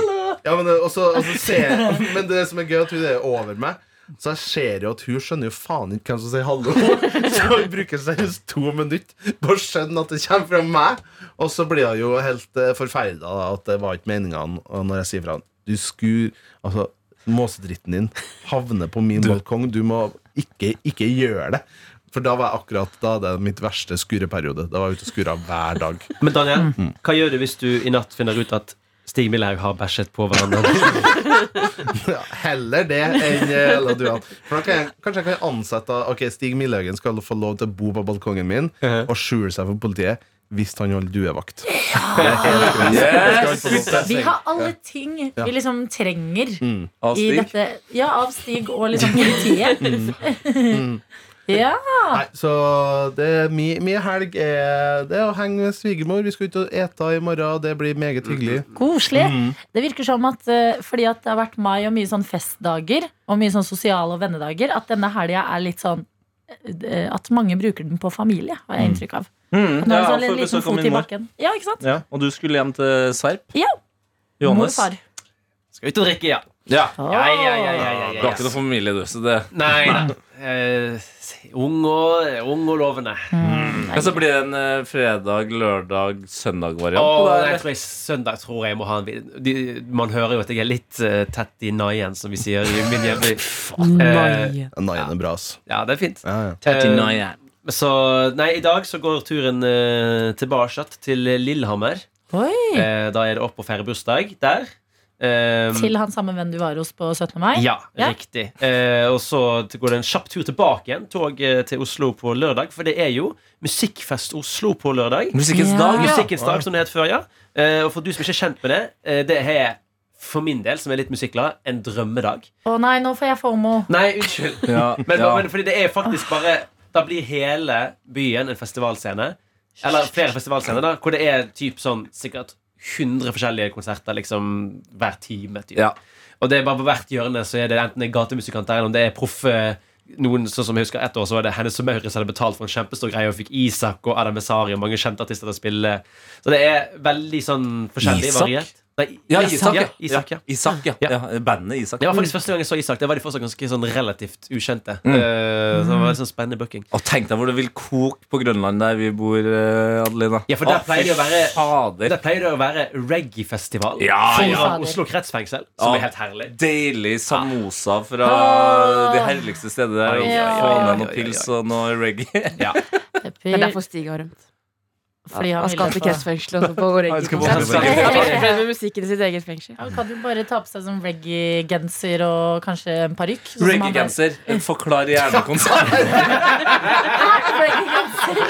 Speaker 6: Ja, men, det- også ser jeg, men det som er gøy, at hun er over meg. Så jeg ser jo at hun skjønner jo faen ikke hvem som sier hallo. Så hun bruker seriøst to minutter på å skjønne at det kommer fra meg. Og så blir hun jo helt uh, forferda at det var ikke meninga når jeg sier fra. Du skur Altså, måsedritten din havner på min balkong. Du må ikke, ikke gjøre det. For da var jeg akkurat da det er mitt verste skureperiode. Da var jeg ute og skura hver dag.
Speaker 5: Men Daniel, hva gjør du hvis du i natt finner ut at Stig Milhaug har bæsjet på hverandre?
Speaker 6: Ja, heller det enn Ella Duan. For da kan jeg, kanskje jeg kan ansette Ok, Stig Millhaugen skal få lov til å bo på balkongen min
Speaker 5: Mhm.
Speaker 6: og skjule seg for politiet hvis han holder duevakt. Til.
Speaker 2: Vi har alle ting vi liksom trenger
Speaker 6: Mm.
Speaker 2: I dette. Ja, av Stig og liksom politiet.
Speaker 6: Mm.
Speaker 2: Ja.
Speaker 6: Nei, så det er mi, mi helg er det er å henge med svigermor. Vi skal ut og ete i morgen, det blir meget hyggelig.
Speaker 2: Koselig.
Speaker 6: Mm.
Speaker 2: Det virker som at eh, fordi at det har vært mai og mye sånn festdager, og mye sånn sosiale og vennedager, at denne helga er litt sånn eh, At mange bruker den på familie, har jeg inntrykk av.
Speaker 4: Mm, ja,
Speaker 2: sånn en liten fot i bakken. Ja, ikke sant?
Speaker 4: Ja, og du skulle hjem til Serp?
Speaker 2: Ja. Mor og
Speaker 4: Johannes?
Speaker 2: far.
Speaker 5: Skal ut og drikke, ja.
Speaker 4: Ja.
Speaker 5: Ja, ja, ja, ja, ja,
Speaker 4: Du
Speaker 5: ja,
Speaker 4: har ikke noe familie, du, så det
Speaker 5: Nei da. Eh, ung, og, ung og lovende.
Speaker 4: Men så blir det en eh, fredag, lørdag, søndag-variant.
Speaker 5: Åh,
Speaker 4: på det,
Speaker 5: nei,
Speaker 4: eller?
Speaker 5: tror jeg, søndag tror jeg må ha en vid- de, Man hører jo at jeg er litt eh, tett i naien, som vi sier i min hjemby. Eh,
Speaker 6: Naien er bra, ass.
Speaker 5: ja, det er fint.
Speaker 6: Ja, ja.
Speaker 5: Eh, Så nei, i dag så går turen eh, tilbake til Lillehammer.
Speaker 2: Oi.
Speaker 5: Eh, da er det opp og feire bursdag der. Eh,
Speaker 2: Til han samme venn du var hos på 17. mai?
Speaker 5: Ja,
Speaker 2: Ja.
Speaker 5: riktig. Uh, og så går det en kjapp tur tilbake igjen, tog eh, til Oslo på lørdag. For det er jo Musikkfest Oslo på lørdag.
Speaker 4: Musikkens
Speaker 2: Ja.
Speaker 4: dag. Ja.
Speaker 5: Musikkens dag, som det het før, ja. Uh, og for du som ikke er kjent med det, uh, det er for min del, som er litt musikkglad, en drømmedag.
Speaker 2: Å nei, nå får jeg FOMO.
Speaker 5: Nei, unnskyld.
Speaker 4: Ja,
Speaker 5: Men,
Speaker 4: ja.
Speaker 5: men fordi det er faktisk bare Da blir hele byen en festivalscene. Eller flere festivalscener, da. Hvor det er typ sånn sikkert 100 forskjellige konserter liksom hver time. Typ.
Speaker 4: Ja.
Speaker 5: Og det er bare på hvert hjørne så er det enten en gatemusikanter eller om det er proffe noen sånn som jeg husker Et år så var det Hennes og Maurits hadde betalt for en kjempestor greie og fikk Isak og Adam Esari og mange kjente artister til å spille. Så det er veldig sånn forskjellig
Speaker 4: Isak?
Speaker 5: variert. Nei,
Speaker 4: Ja, Isak,
Speaker 5: ja.
Speaker 4: ja.
Speaker 5: Isak, ja.
Speaker 4: Isak, ja.
Speaker 5: Ja.
Speaker 4: ja. Bandet Isak.
Speaker 5: Det var faktisk første gang jeg så Isak. Det var de fortsatt ganske sånn relativt ukjente.
Speaker 4: Mm.
Speaker 5: Eh, så det var en sånn spennende booking.
Speaker 4: Og tenk deg hvor det vil koke på Grønland der vi bor, eh, Adelina.
Speaker 5: Ja, for der
Speaker 4: Å,
Speaker 5: pleier det å være
Speaker 4: Fader.
Speaker 5: Der pleier det å være reggae-festival
Speaker 4: Ja,
Speaker 5: foran
Speaker 2: ja.
Speaker 5: Oslo kretsfengsel, som
Speaker 4: Ja.
Speaker 5: er helt herlig.
Speaker 4: Deilig samosa fra
Speaker 2: ah.
Speaker 4: de herligste steder der. Ja,
Speaker 2: Ja.
Speaker 4: få ned noe pils og noe reggae.
Speaker 5: Ja.
Speaker 3: Det er derfor Stig har rømt.
Speaker 2: Fordi han
Speaker 3: Han skal til
Speaker 2: få-
Speaker 3: kretsfengsel og så på
Speaker 4: Han skal på
Speaker 3: reggae-konsert. Han er fornøyd med musikken i sitt eget fengsel.
Speaker 2: Han kan jo bare ta på seg sånn reggae-genser og kanskje en parykk. sånn som.
Speaker 4: Reggae-genser. Forklar gjerne konsert.
Speaker 2: Reggae-genser.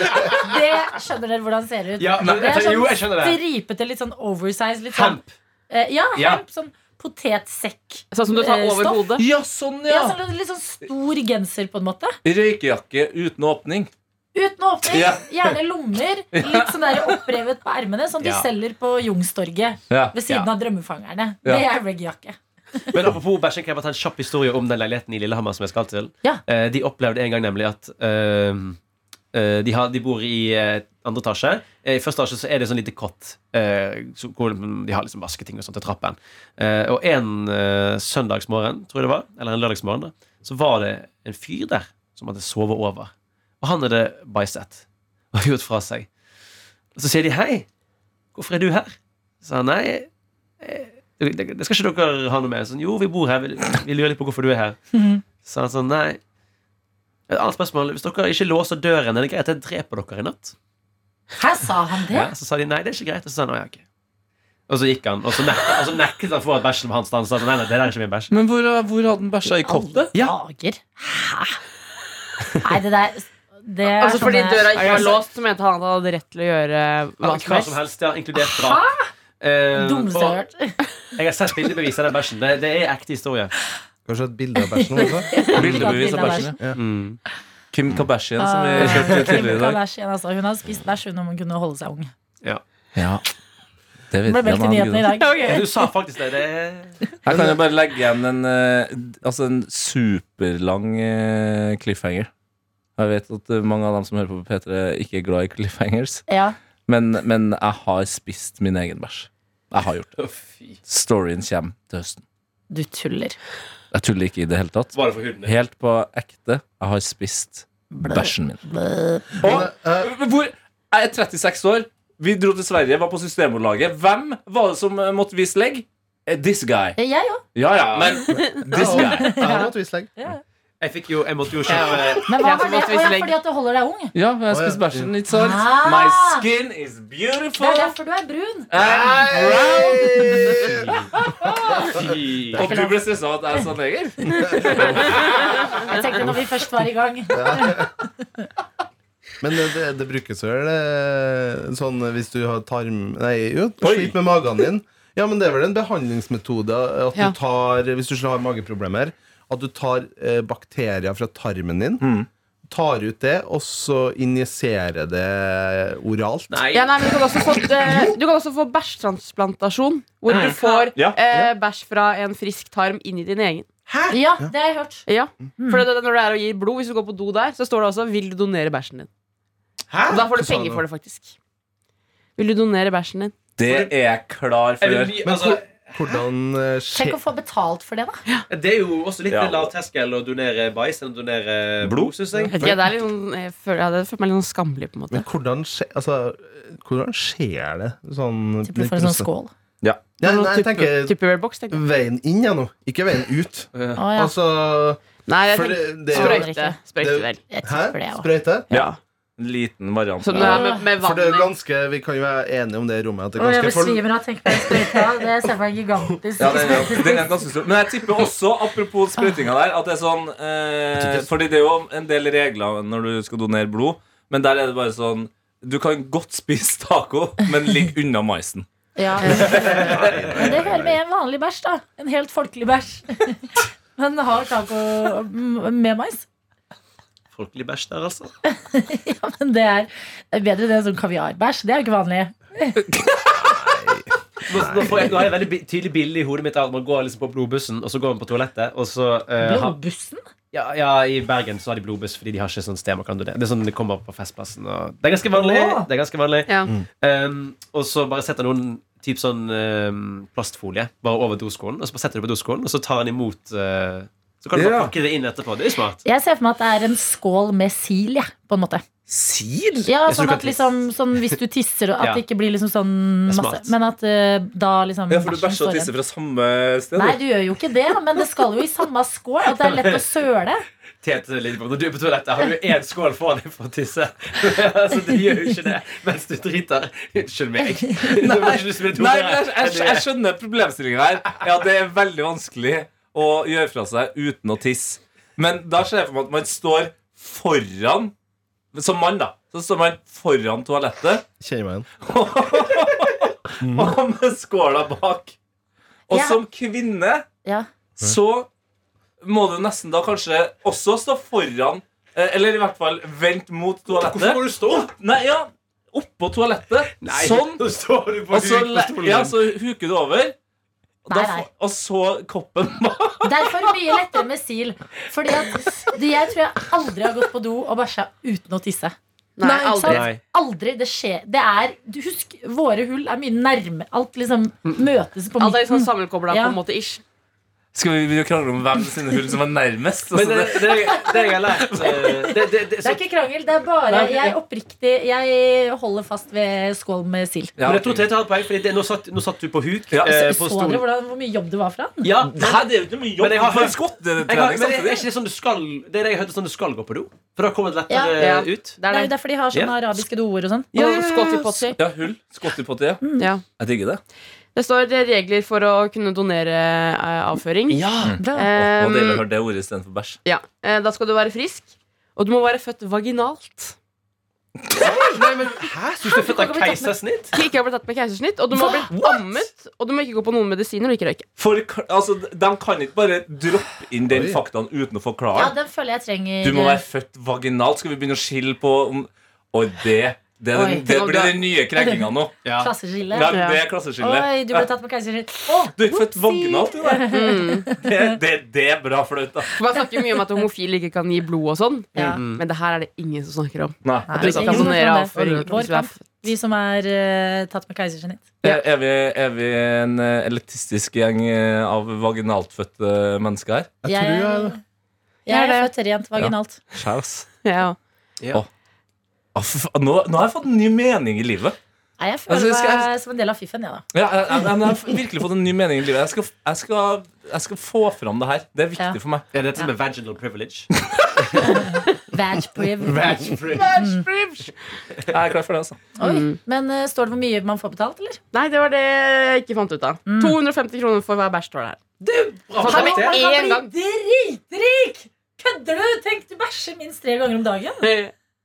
Speaker 2: Det skjønner dere hvordan det ser ut.
Speaker 5: Ja, nei,
Speaker 2: det er
Speaker 5: jo, jeg skjønner
Speaker 2: sånn
Speaker 5: det.
Speaker 2: stripete, litt sånn oversize. Litt sånn,
Speaker 5: Hemp.
Speaker 2: eh, ja,
Speaker 5: Ja.
Speaker 2: hemp. Sånn potetsekk.
Speaker 3: Sånn som du tar
Speaker 2: Eh,
Speaker 3: over hodet.
Speaker 4: Ja, sånn,
Speaker 2: Ja,
Speaker 4: ja.
Speaker 2: sånn, litt sånn stor genser, på en måte.
Speaker 4: Røykejakke uten åpning.
Speaker 2: Uten åpning.
Speaker 4: Ja.
Speaker 2: Gjerne lommer. Litt sånn der opprevet på ermene, som de
Speaker 5: Ja.
Speaker 2: selger på Youngstorget
Speaker 4: Ja.
Speaker 2: ved siden av Drømmefangerne. Det er reggae-jakke.
Speaker 5: Men apropos bæsjing, kan jeg bare ta en kjapp historie om den leiligheten i Lillehammer som jeg skal til. Eh, de opplevde en gang nemlig at eh, eh, de, har, de bor i eh, andre etasje. Eh, I første etasje så er det sånn lite kott eh, hvor de har liksom vasketing og sånt til trappen. Og en søndagsmorgen, tror jeg det var, eller en lørdagsmorgen, så var det en fyr der som hadde sovet over. Og han hadde bæsjet og gjort fra seg. Og så sier de 'hei, hvorfor er du her?' Så sa han nei, eh, det, det skal ikke dere ha noe med. Sånn, jo, vi bor her, vi, vi lurer litt på hvorfor du er her. Så han sånn, nei Et annet spørsmål. Hvis dere ikke låser døren, er det greit at jeg dreper dere i natt?
Speaker 2: Her sa han det.
Speaker 5: Ja, så sa de nei, det er ikke greit. Og så sa han, «Å, ja, ok. Og så gikk han, og så nektet, og så nektet han for at bæsjen var hans. Han sa nei, nei, det der er ikke min bæsj.
Speaker 4: Men hvor, hvor hadde han bæsja i kottet?
Speaker 5: Ja.
Speaker 2: Dager. Hæ? Nei, det der det er
Speaker 3: Altså Fordi
Speaker 2: sånne-
Speaker 3: døra ikke var låst, så mente han at han hadde rett til å gjøre hva som
Speaker 5: Hva som
Speaker 3: helst.
Speaker 5: helst, ja, inkludert drap. Eh,
Speaker 2: Dummeste jeg har
Speaker 5: og
Speaker 2: hørt.
Speaker 5: jeg har sett bildebevis av den bæsjen. Det, det er ekte historie.
Speaker 6: Kanskje et bilde av bæsjen også?
Speaker 4: Bildebevis av bæsjen. ja.
Speaker 5: Mm.
Speaker 4: Kim Kardashian, som vi
Speaker 2: Ah,
Speaker 4: kjørte
Speaker 2: Kim
Speaker 4: tidligere i dag.
Speaker 2: Altså. Hun har spist bæsj hun om hun kunne holde seg ung.
Speaker 4: Ja. ja.
Speaker 2: Det ble meldt i nyhetene i dag.
Speaker 5: Okay. Du sa faktisk det. det er...
Speaker 4: Her kan jeg bare legge igjen en, eh, altså en superlang eh, cliffhanger. Jeg vet at eh, mange av dem som hører på P3, ikke er glad i cliffhangers.
Speaker 2: Ja.
Speaker 4: Men, men jeg har spist min egen bæsj. Jeg har gjort det. Storyen kommer til høsten.
Speaker 2: Du tuller.
Speaker 4: Jeg tuller ikke i det hele tatt.
Speaker 5: Bare for huden?
Speaker 4: Helt på ekte. Jeg har spist bæsjen min. Og hvor Jeg er 36 år. Vi dro til Sverige, var på Systembolaget. Hvem var det som eh, måtte vise legg? Eh, This guy.
Speaker 2: Jeg òg.
Speaker 4: Ja ja, men this guy.
Speaker 6: Jeg har måttet vise legg.
Speaker 5: Jeg fikk jo, jeg måtte jo kjøpe
Speaker 2: Men hva var det? Å, ja, fordi at du holder deg ung?
Speaker 4: Ja, jeg spiser bæsjen, litt sant?
Speaker 2: Ah.
Speaker 4: My skin is beautiful.
Speaker 2: Det er derfor du er brun.
Speaker 5: Fy.
Speaker 4: Og du ble stressa av at jeg er sånn neger?
Speaker 2: Jeg tenkte når vi først var i gang.
Speaker 6: Men det, det, brukes vel eh, sånn hvis du har tarm... Nei, jo, sliter med magen din. Ja, men det er vel en behandlingsmetode at
Speaker 3: Ja.
Speaker 6: du tar Hvis du har mageproblemer, at du tar eh, bakterier fra tarmen din,
Speaker 4: Mm.
Speaker 6: tar ut det, og så injiserer det oralt.
Speaker 5: Nei.
Speaker 3: Ja, nei, men du kan også få, eh, du kan også få bæsjtransplantasjon. Hvor du får
Speaker 4: Ja.
Speaker 3: eh, bæsj fra en frisk tarm inn i din egen.
Speaker 2: Ja, det har jeg hørt.
Speaker 3: Ja, for det, det, Når det er å gi blod, hvis du går på do der, så står det også 'Vil du donere bæsjen din?' Og da får du penger for det, faktisk. Vil du donere bæsjen din?
Speaker 4: Det er jeg klar for.
Speaker 5: Jeg vil bli-
Speaker 6: Men
Speaker 5: altså,
Speaker 6: Hvordan eh,
Speaker 2: Tenk å få betalt for det, da.
Speaker 5: det er jo også litt
Speaker 4: Ja.
Speaker 5: lav terskel å donere bæsj enn å donere blod, syns jeg.
Speaker 3: Jeg det er litt sånn, jeg føler, jeg følt meg litt sånn skammelig. på en måte
Speaker 6: Men hvordan skjer, altså, hvordan skjer det? Sånn,
Speaker 2: Tipper du får en sånn skål.
Speaker 6: Ja, nei, jeg tenker
Speaker 3: Tupperware-boks, tenker
Speaker 6: veien inn, ja, nå. Ikke veien ut.
Speaker 2: Ja.
Speaker 6: Altså
Speaker 3: Nei, jeg tenker
Speaker 6: det, det,
Speaker 3: sprøyte. Sprøyte vel.
Speaker 6: Sprøyte?
Speaker 4: Ja. En liten variant. Så
Speaker 3: det er med, med
Speaker 6: For det er ganske Vi kan jo være enige om det i rommet. At det er ganske for,
Speaker 2: besvimer av å tenke på. Det ser for gigantisk
Speaker 4: Ja, den er, den er ganske stor. Men jeg tipper også, apropos sprøytinga der, at det er sånn eh, Fordi det er jo en del regler når du skal donere blod, men der er det bare sånn Du kan godt spise taco, men ligg unna maisen.
Speaker 2: Ja. Men det hører med en vanlig bæsj, da. En helt folkelig bæsj. Men har taco med mais.
Speaker 5: Folkelig bæsj der, altså.
Speaker 2: Ja, men det er, bedre det enn sånn kaviarbæsj. Det er jo ikke vanlig.
Speaker 5: Nå, nå, får jeg, nå har jeg veldig tydelig bilde i hodet mitt av at man går liksom på blodbussen, og så går man på toalettet, og så uh,
Speaker 2: Blodbussen?
Speaker 5: ja, ja, I Bergen så har de blodbuss fordi de har ikke sånn sted man kan do Det Det er sånn de kommer på Festplassen. Og det er ganske vanlig. Det er ganske vanlig
Speaker 3: Ja.
Speaker 5: Um, og så bare setter noen typ sånn um, plastfolie bare over doskålen, og så bare setter du på doskålen, og så tar han imot uh, Så kan du bare pakke det inn etterpå. Det er smart.
Speaker 2: Jeg ser for meg at det er en skål med sil, jeg, på en måte.
Speaker 4: Sil?
Speaker 2: Ja, sånn at liksom sånn Hvis du tisser, at
Speaker 5: Ja.
Speaker 2: det ikke blir liksom sånn masse. Men at uh, da liksom
Speaker 4: Ja, for du bæsjer og tisser fra samme sted?
Speaker 2: Nei,
Speaker 4: du.
Speaker 2: gjør jo ikke det, men det skal jo i samme skål. At det er lett å søle.
Speaker 5: Tete Lindbom, når du er på toalettet, har du én skål foran deg for å tisse. altså, du gjør jo ikke det mens du driter. Unnskyld meg. Bli
Speaker 4: Nei, jeg, jeg, jeg
Speaker 5: er.
Speaker 4: skjønner problemstillinga her. Ja, det er veldig vanskelig å gjøre fra seg uten å tisse. Men da ser jeg for meg at man står foran Som mann, da. Så står man foran toalettet
Speaker 6: Kjenner meg igjen.
Speaker 4: og med skåla bak. Og
Speaker 2: Ja.
Speaker 4: som kvinne
Speaker 2: Ja.
Speaker 4: så må du nesten da kanskje også stå foran eh, Eller i hvert fall vent mot toalettet.
Speaker 5: Hvorfor må du stå?
Speaker 4: Nei, ja, oppå toalettet.
Speaker 5: Nei,
Speaker 4: Sånn.
Speaker 5: Så står du på
Speaker 4: Og så, ja, så huker du over.
Speaker 2: Nei, nei.
Speaker 4: og så koppen bak.
Speaker 2: Derfor mye lettere med sil. Fordi Jeg tror jeg aldri har gått på do og bæsja uten å tisse.
Speaker 3: Nei,
Speaker 2: Nei,
Speaker 3: aldri.
Speaker 5: Nei.
Speaker 2: Aldri. Det skjer. Det er, du Husk, våre hull er mye nærme. Alt liksom møtes på
Speaker 3: Alt er liksom
Speaker 2: midten.
Speaker 3: sammenkobla
Speaker 2: Ja.
Speaker 3: på en måte ish.
Speaker 4: Skal vi begynne å krangle om hvem sine hull som er nærmest?
Speaker 5: Men
Speaker 4: Altså,
Speaker 5: det,
Speaker 4: det,
Speaker 5: det, det jeg har lært eh, det, det, det,
Speaker 2: Det er ikke krangel, det er bare
Speaker 5: Nei,
Speaker 2: Jeg oppriktig Jeg holder fast ved skål med sild.
Speaker 4: ja,
Speaker 5: Men jeg tror Tete har poeng, Fordi det, nå, satt, nå satt du på huk.
Speaker 4: Ja,
Speaker 5: eh,
Speaker 2: Så
Speaker 5: på
Speaker 2: dere hvordan, hvor mye jobb det var for han?
Speaker 5: Ja,
Speaker 4: Nei, det er jo ikke mye jobb
Speaker 5: Men jeg har
Speaker 4: for
Speaker 5: hørt-
Speaker 4: en
Speaker 5: Jeg har, men er ikke det sånn du skal Det er det jeg hørte sånn du skal gå på do? For da kommer det lettere
Speaker 3: Ja.
Speaker 5: Ja. ut.
Speaker 3: Det
Speaker 2: Det er
Speaker 3: er det.
Speaker 2: derfor de har sånne
Speaker 5: Ja.
Speaker 2: arabiske doer og sånn.
Speaker 3: Og i Potty.
Speaker 4: Ja, hull. Skottetpotty. Ja.
Speaker 3: Ja.
Speaker 4: Jeg digger det.
Speaker 3: Det står eh, regler for å kunne donere eh, avføring.
Speaker 5: Ja!
Speaker 2: Bra.
Speaker 3: Eh,
Speaker 4: Og høre det ordet istedenfor bæsj.
Speaker 3: ja. eh, Da skal du være frisk, og du må være født vaginalt.
Speaker 5: Nei, men Hæ? Syns du er født av keisersnitt?
Speaker 3: Ikke har blitt tatt med keisersnitt, og du må ha blitt ammet, og du må ikke gå på noen medisiner og ikke røyke.
Speaker 4: For altså, De kan ikke bare droppe inn den
Speaker 6: Oi.
Speaker 4: faktaen uten å
Speaker 2: Ja,
Speaker 4: forklare.
Speaker 2: den føler jeg trenger
Speaker 4: Du må være født vaginalt. Skal vi begynne å skille på om Og det det, er den,
Speaker 2: Oi.
Speaker 4: det blir den nye krenkinga nå.
Speaker 5: Ja.
Speaker 2: klasseskille.
Speaker 4: Ja, det er klasseskille.
Speaker 2: Oi, du ble tatt på keisersnitt. Oh,
Speaker 4: Du er født vaginalt, du. da.
Speaker 3: Mm.
Speaker 4: Det, det, det er bra flaut, da.
Speaker 3: Man snakker mye om at homofile ikke kan gi blod og sånn,
Speaker 2: Ja.
Speaker 3: men det her er det ingen som snakker om.
Speaker 4: Nei.
Speaker 2: Nei,
Speaker 3: At du ikke
Speaker 2: ingen
Speaker 3: kan donere
Speaker 2: det.
Speaker 3: avføring.
Speaker 2: Vi som er uh, tatt med keisersnitt.
Speaker 4: Er, er, vi, er vi en uh, elitistisk gjeng uh, av vaginaltfødte mennesker her?
Speaker 6: Jeg tror jeg er det.
Speaker 2: jeg er
Speaker 3: Jeg
Speaker 2: født rent vaginalt.
Speaker 3: Ja.
Speaker 5: Ja.
Speaker 4: Ah, for faen, Nå, nå har jeg fått en ny mening i livet.
Speaker 2: Nei, jeg føler
Speaker 4: Altså, skal jeg-
Speaker 2: meg som en del av fiffen, jeg, da.
Speaker 4: Ja, jeg, jeg, jeg har virkelig fått en ny mening i livet. Jeg skal, jeg skal, jeg skal få fram det her. Det er viktig
Speaker 2: Ja.
Speaker 4: for meg.
Speaker 5: Er dette med vaginal privilege?
Speaker 2: Vag priv.
Speaker 4: Jeg er klar for det. altså
Speaker 2: Oi,
Speaker 3: Mm.
Speaker 2: Men eh, står det hvor mye man får betalt, eller?
Speaker 3: Nei, det var det jeg ikke fant ut av. 250 kroner for hver bæsj står det her.
Speaker 5: Bra
Speaker 3: Han
Speaker 5: deg, det.
Speaker 3: En gang.
Speaker 2: dritrik! Kødder du? Tenk, du bæsjer minst tre ganger om dagen.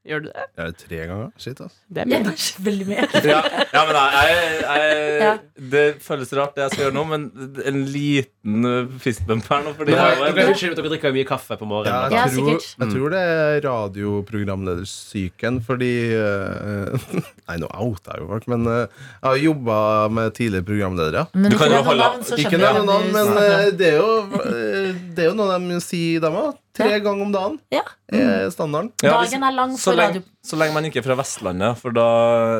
Speaker 3: Gjør du det?
Speaker 6: Er det tre ganger? Shit, ass.
Speaker 3: Det er
Speaker 2: Jeg
Speaker 3: mye.
Speaker 2: veldig mye.
Speaker 4: Ja, ja men nei, jeg, jeg,
Speaker 2: Ja.
Speaker 4: Det føles rart, det jeg skal gjøre nå, men en liten uh, fistbump her nå. Fordi
Speaker 5: Men
Speaker 4: jeg,
Speaker 5: dere- dere unnskyld at dere drikker mye kaffe på
Speaker 6: Ja,
Speaker 5: morgenen.
Speaker 6: jeg,
Speaker 2: Ja,
Speaker 6: tror,
Speaker 2: sikkert.
Speaker 6: jeg tror det er radioprogramledersyken, fordi uh, Nei, nå outa jeg jo folk, men uh, jeg har jobba med tidligere programledere.
Speaker 2: Men
Speaker 4: Du kan jo holde-
Speaker 2: navn,
Speaker 6: Ikke
Speaker 2: noen,
Speaker 6: nevne navn, men uh, det er jo Det er jo noe de sier, dem òg. Tre
Speaker 2: Ja.
Speaker 6: ganger om dagen
Speaker 2: Ja.
Speaker 6: er standarden.
Speaker 4: Ja, hvis-
Speaker 2: Dagen er lang
Speaker 4: så, lenge,
Speaker 2: radio.
Speaker 4: så lenge man ikke er fra Vestlandet, for da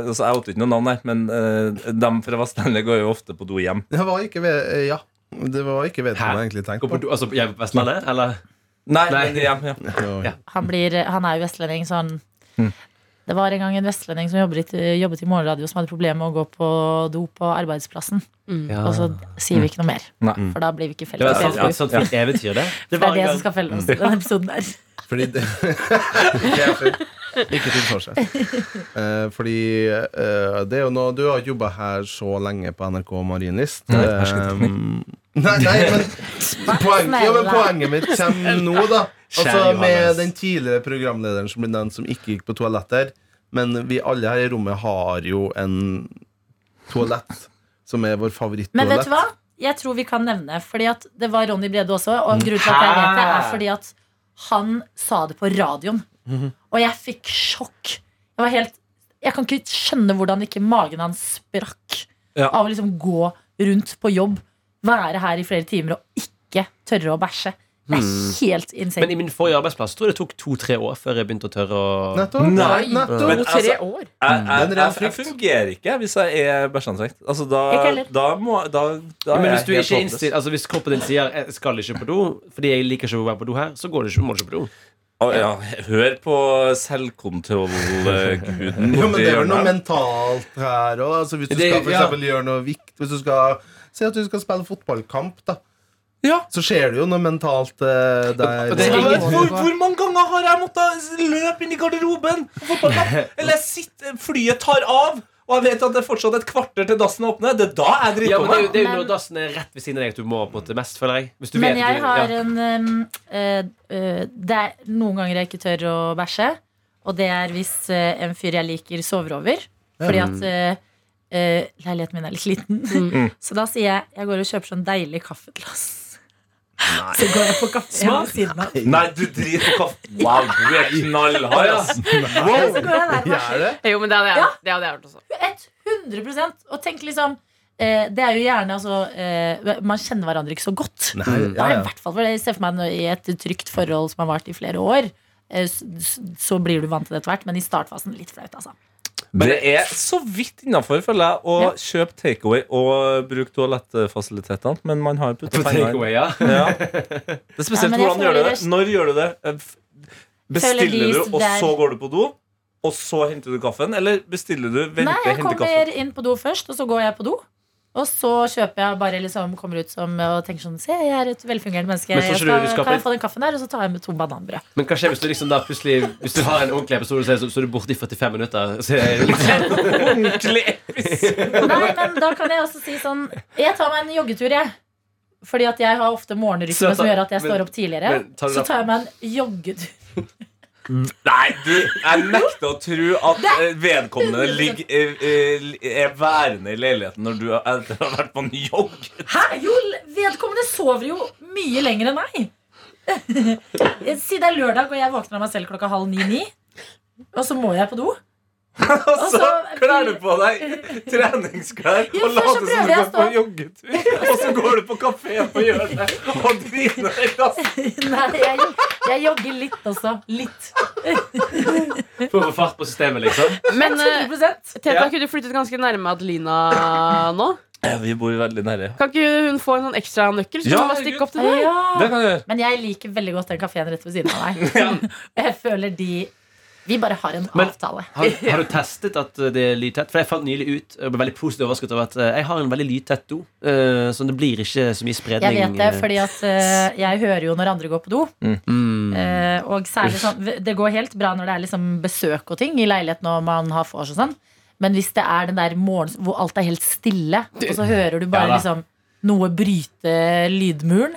Speaker 4: altså, Jeg outer ikke noe navn her, men uh, dem fra Vestlandet går jo ofte på do hjem.
Speaker 6: Det var ikke ved, eh, Ja. Det var ikke vedkommende egentlig tenkt
Speaker 5: på Altså hjem på Vestlandet, eller?
Speaker 4: Nei,
Speaker 5: Nei.
Speaker 4: hjem, ja.
Speaker 2: Han, blir, han er jo vestlending, så han
Speaker 4: Mm.
Speaker 2: Det var en gang en vestlending som jobbet, i- jobbet i morgenradio, som hadde problemer med å gå på do på arbeidsplassen.
Speaker 3: Mm.
Speaker 2: Og så sier vi ikke noe mer,
Speaker 4: Nei.
Speaker 2: for da blir vi ikke felt.
Speaker 5: Det var
Speaker 2: ja,
Speaker 5: et
Speaker 2: det.
Speaker 5: eventyr, det. Det
Speaker 2: Det er det
Speaker 5: gang.
Speaker 2: som skal felle oss i denne episoden der.
Speaker 6: Fordi det Ikke til forsvar. Eh, fordi eh, det er jo noe Du har jobba her så lenge på NRK Marienlyst.
Speaker 4: Nei,
Speaker 6: Eh. Nei, nei, men, poen, ja, men poenget mitt kommer nå, da. Altså Med den tidligere programlederen som ble nevnt, som ikke gikk på toaletter. Men vi alle her i rommet har jo en toalett som er vår
Speaker 2: Men vet du hva? Jeg tror vi kan nevne, fordi at det var Ronny Brede også, og grunnen til at jeg vet det, er fordi at han sa det på radioen. Og jeg fikk sjokk. Jeg var helt Jeg kan ikke skjønne hvordan ikke magen hans sprakk
Speaker 4: Ja.
Speaker 2: av å liksom gå rundt på jobb, være her i flere timer og ikke tørre å bæsje. Det er helt
Speaker 5: Men i min forrige arbeidsplass tror jeg det tok to-tre år før jeg begynte å tørre å
Speaker 6: Nettopp.
Speaker 4: Nei.
Speaker 6: Nettopp.
Speaker 4: Men
Speaker 3: To-tre
Speaker 4: altså-
Speaker 3: år.
Speaker 4: Jeg, jeg,
Speaker 6: Det er
Speaker 4: jeg, jeg fungerer ikke hvis jeg er bæsjeantrekk. Altså, da, da må da, da
Speaker 5: Ja, men hvis du ikke innstilt Altså Hvis kroppen din sier 'jeg skal ikke på do' fordi jeg liker ikke å være på do her, så går du ikke, må du ikke på do.
Speaker 4: Oh, ja, hør på selvkontrollguden.
Speaker 6: ja, men det er vel noe mentalt her òg. Altså, hvis du skal for eksempel gjøre noe vikt Hvis du skal Si at du skal spille fotballkamp, da.
Speaker 4: Ja.
Speaker 6: Så skjer det jo noe mentalt uh, der.
Speaker 5: Er
Speaker 4: Ja, hvor, hvor mange ganger har jeg måttet løpe inn i garderoben? Eller jeg flyet tar av, og jeg vet at det er fortsatt et kvarter til dassen åpner. Det er da jeg
Speaker 5: Ja,
Speaker 4: driver
Speaker 5: men
Speaker 4: på
Speaker 5: Det er
Speaker 4: med.
Speaker 5: det er jo når dassen er rett ved siden av deg at du må på det mest, føler jeg. Hvis du
Speaker 2: Men
Speaker 5: vet
Speaker 2: jeg
Speaker 5: du,
Speaker 2: har
Speaker 5: ja.
Speaker 2: en eh, eh, Det er noen ganger jeg ikke tør å bæsje. Og det er hvis en fyr jeg liker, sover over. Fordi at eh, leiligheten min er litt liten.
Speaker 3: Mm.
Speaker 2: Så da sier jeg jeg går og kjøper sånn deilig kaffeglass. Så går jeg på
Speaker 5: kaffe
Speaker 2: ved siden av.
Speaker 4: Nei, du driter på kaffe. Wow, du er knallhard, ass.
Speaker 2: Så går jeg der og
Speaker 6: det?
Speaker 3: Jo, men det hadde jeg,
Speaker 2: Ja.
Speaker 3: det hadde jeg gjort også.
Speaker 2: 100% Og tenk liksom eh, Det er jo gjerne altså eh, Man kjenner hverandre ikke så godt.
Speaker 6: Nei,
Speaker 2: ja,
Speaker 6: ja,
Speaker 2: er i hvert fall for Jeg ser for meg i et trygt forhold som har vart i flere år. eh, Så blir du vant til det etter hvert, men i startfasen litt flaut. Altså.
Speaker 4: Det er så vidt innafor, føler jeg, å
Speaker 2: Ja.
Speaker 4: kjøpe takeaway og bruke toalettfasilitetene. Men man har
Speaker 5: putta
Speaker 4: penger inn.
Speaker 5: ja.
Speaker 4: Ja. Det er spesielt
Speaker 2: Ja, men
Speaker 4: hvordan gjør du det. Når gjør du det? Eh, Bestiller du, og så går du på do? Og så henter du kaffen? Eller bestiller du, venter,
Speaker 2: Nei, jeg kommer
Speaker 4: kaffen?
Speaker 2: inn på do først, og så går jeg på do. Og så kjøper jeg bare liksom, kommer ut som og tenker sånn Se, jeg er et velfungerende menneske.
Speaker 5: Men
Speaker 2: Jeg skal, kan jeg få den kaffen der? Og så tar jeg med to bananbrød.
Speaker 5: Men hva skjer hvis du liksom da plutselig Hvis du har en ordentlig episode, så er så, så er du borte i 45 minutter? Så er det liksom,
Speaker 2: Nei, men da kan jeg også si sånn Jeg tar meg en joggetur, jeg. Fordi at jeg har ofte morgenrytme som gjør at jeg
Speaker 5: men-
Speaker 2: står opp tidligere.
Speaker 5: men tar
Speaker 2: Så tar jeg meg en joggetur.
Speaker 4: Nei, du, jeg nekter å tro at eh, vedkommende ligger, eh, eh, er værende i leiligheten når du har vært på en jogg.
Speaker 2: Hæ? Jo, vedkommende sover jo mye lenger enn meg. Si det er lørdag, og jeg våkner av meg selv klokka halv ni-ni. Og så må jeg på do.
Speaker 4: Og så
Speaker 2: så-
Speaker 4: kler du på deg treningsklær
Speaker 2: Ja,
Speaker 4: og
Speaker 2: så
Speaker 4: later som du går på joggetur. Og så går du på kafé på hjørnet og driter deg rask.
Speaker 2: Nei, jeg, jeg jogger litt også. Litt.
Speaker 5: For å få fart på systemet, liksom.
Speaker 3: Men
Speaker 2: uh,
Speaker 3: Teta,
Speaker 5: Ja.
Speaker 3: kunne du flyttet ganske nærme Adelina nå?
Speaker 4: Ja, vi bor veldig nære.
Speaker 3: Kan ikke hun få en sånn ekstra nøkkel? Så
Speaker 4: Ja,
Speaker 3: kan stikke opp til deg?
Speaker 2: Ja.
Speaker 4: Det kan du gjøre.
Speaker 2: Men jeg liker veldig godt den kafeen rett ved siden av deg. Jeg føler de Vi bare har en
Speaker 5: Men-
Speaker 2: avtale.
Speaker 5: Har, har du testet at det er lydtett? For jeg fant nylig ut Jeg ble veldig positivt overrasket over at eh, jeg har en veldig lydtett do. eh, Så det blir ikke så mye spredning.
Speaker 2: Jeg vet det, fordi at eh, jeg hører jo når andre går på do.
Speaker 5: mm.
Speaker 2: Eh, og særlig sånn Det går helt bra når det er liksom besøk og ting i leiligheten og man har vors og sånn. Men hvis det er den der morgenen hvor alt er helt stille, og så hører du bare
Speaker 5: Ja
Speaker 2: liksom noe bryte lydmuren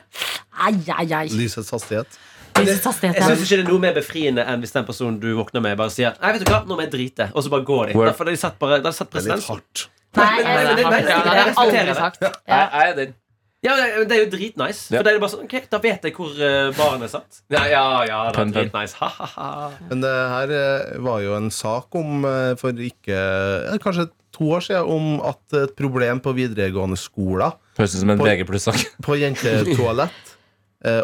Speaker 2: Ai, ai, ai.
Speaker 6: Lysets hastighet.
Speaker 2: Lysets hastighet,
Speaker 5: Jeg syns ikke det er noe mer befriende enn hvis den personen du våkner med, bare sier Nei, vet du hva, nå må jeg drite. Og så bare går de. Derfor har de satt bare de satt
Speaker 6: Det er litt hardt.
Speaker 2: Nei,
Speaker 5: Nei,
Speaker 2: jeg,
Speaker 5: nei, nei, nei,
Speaker 3: det jeg aldri sagt.
Speaker 2: Ja.
Speaker 4: Jeg, jeg er den.
Speaker 5: Ja, det det er jo dritnice.
Speaker 4: Ja.
Speaker 5: For da er det bare sånn Ok, da vet jeg hvor uh, baren er satt. Ja, ja, ja, det er dritnice. Ha-ha-ha.
Speaker 6: Men det her eh, var jo en sak om eh, for ikke eh, Kanskje to år siden om at et problem på videregående skoler
Speaker 4: Høres ut som en
Speaker 6: På-
Speaker 4: VG pluss-sak.
Speaker 6: på jentetoalett eh,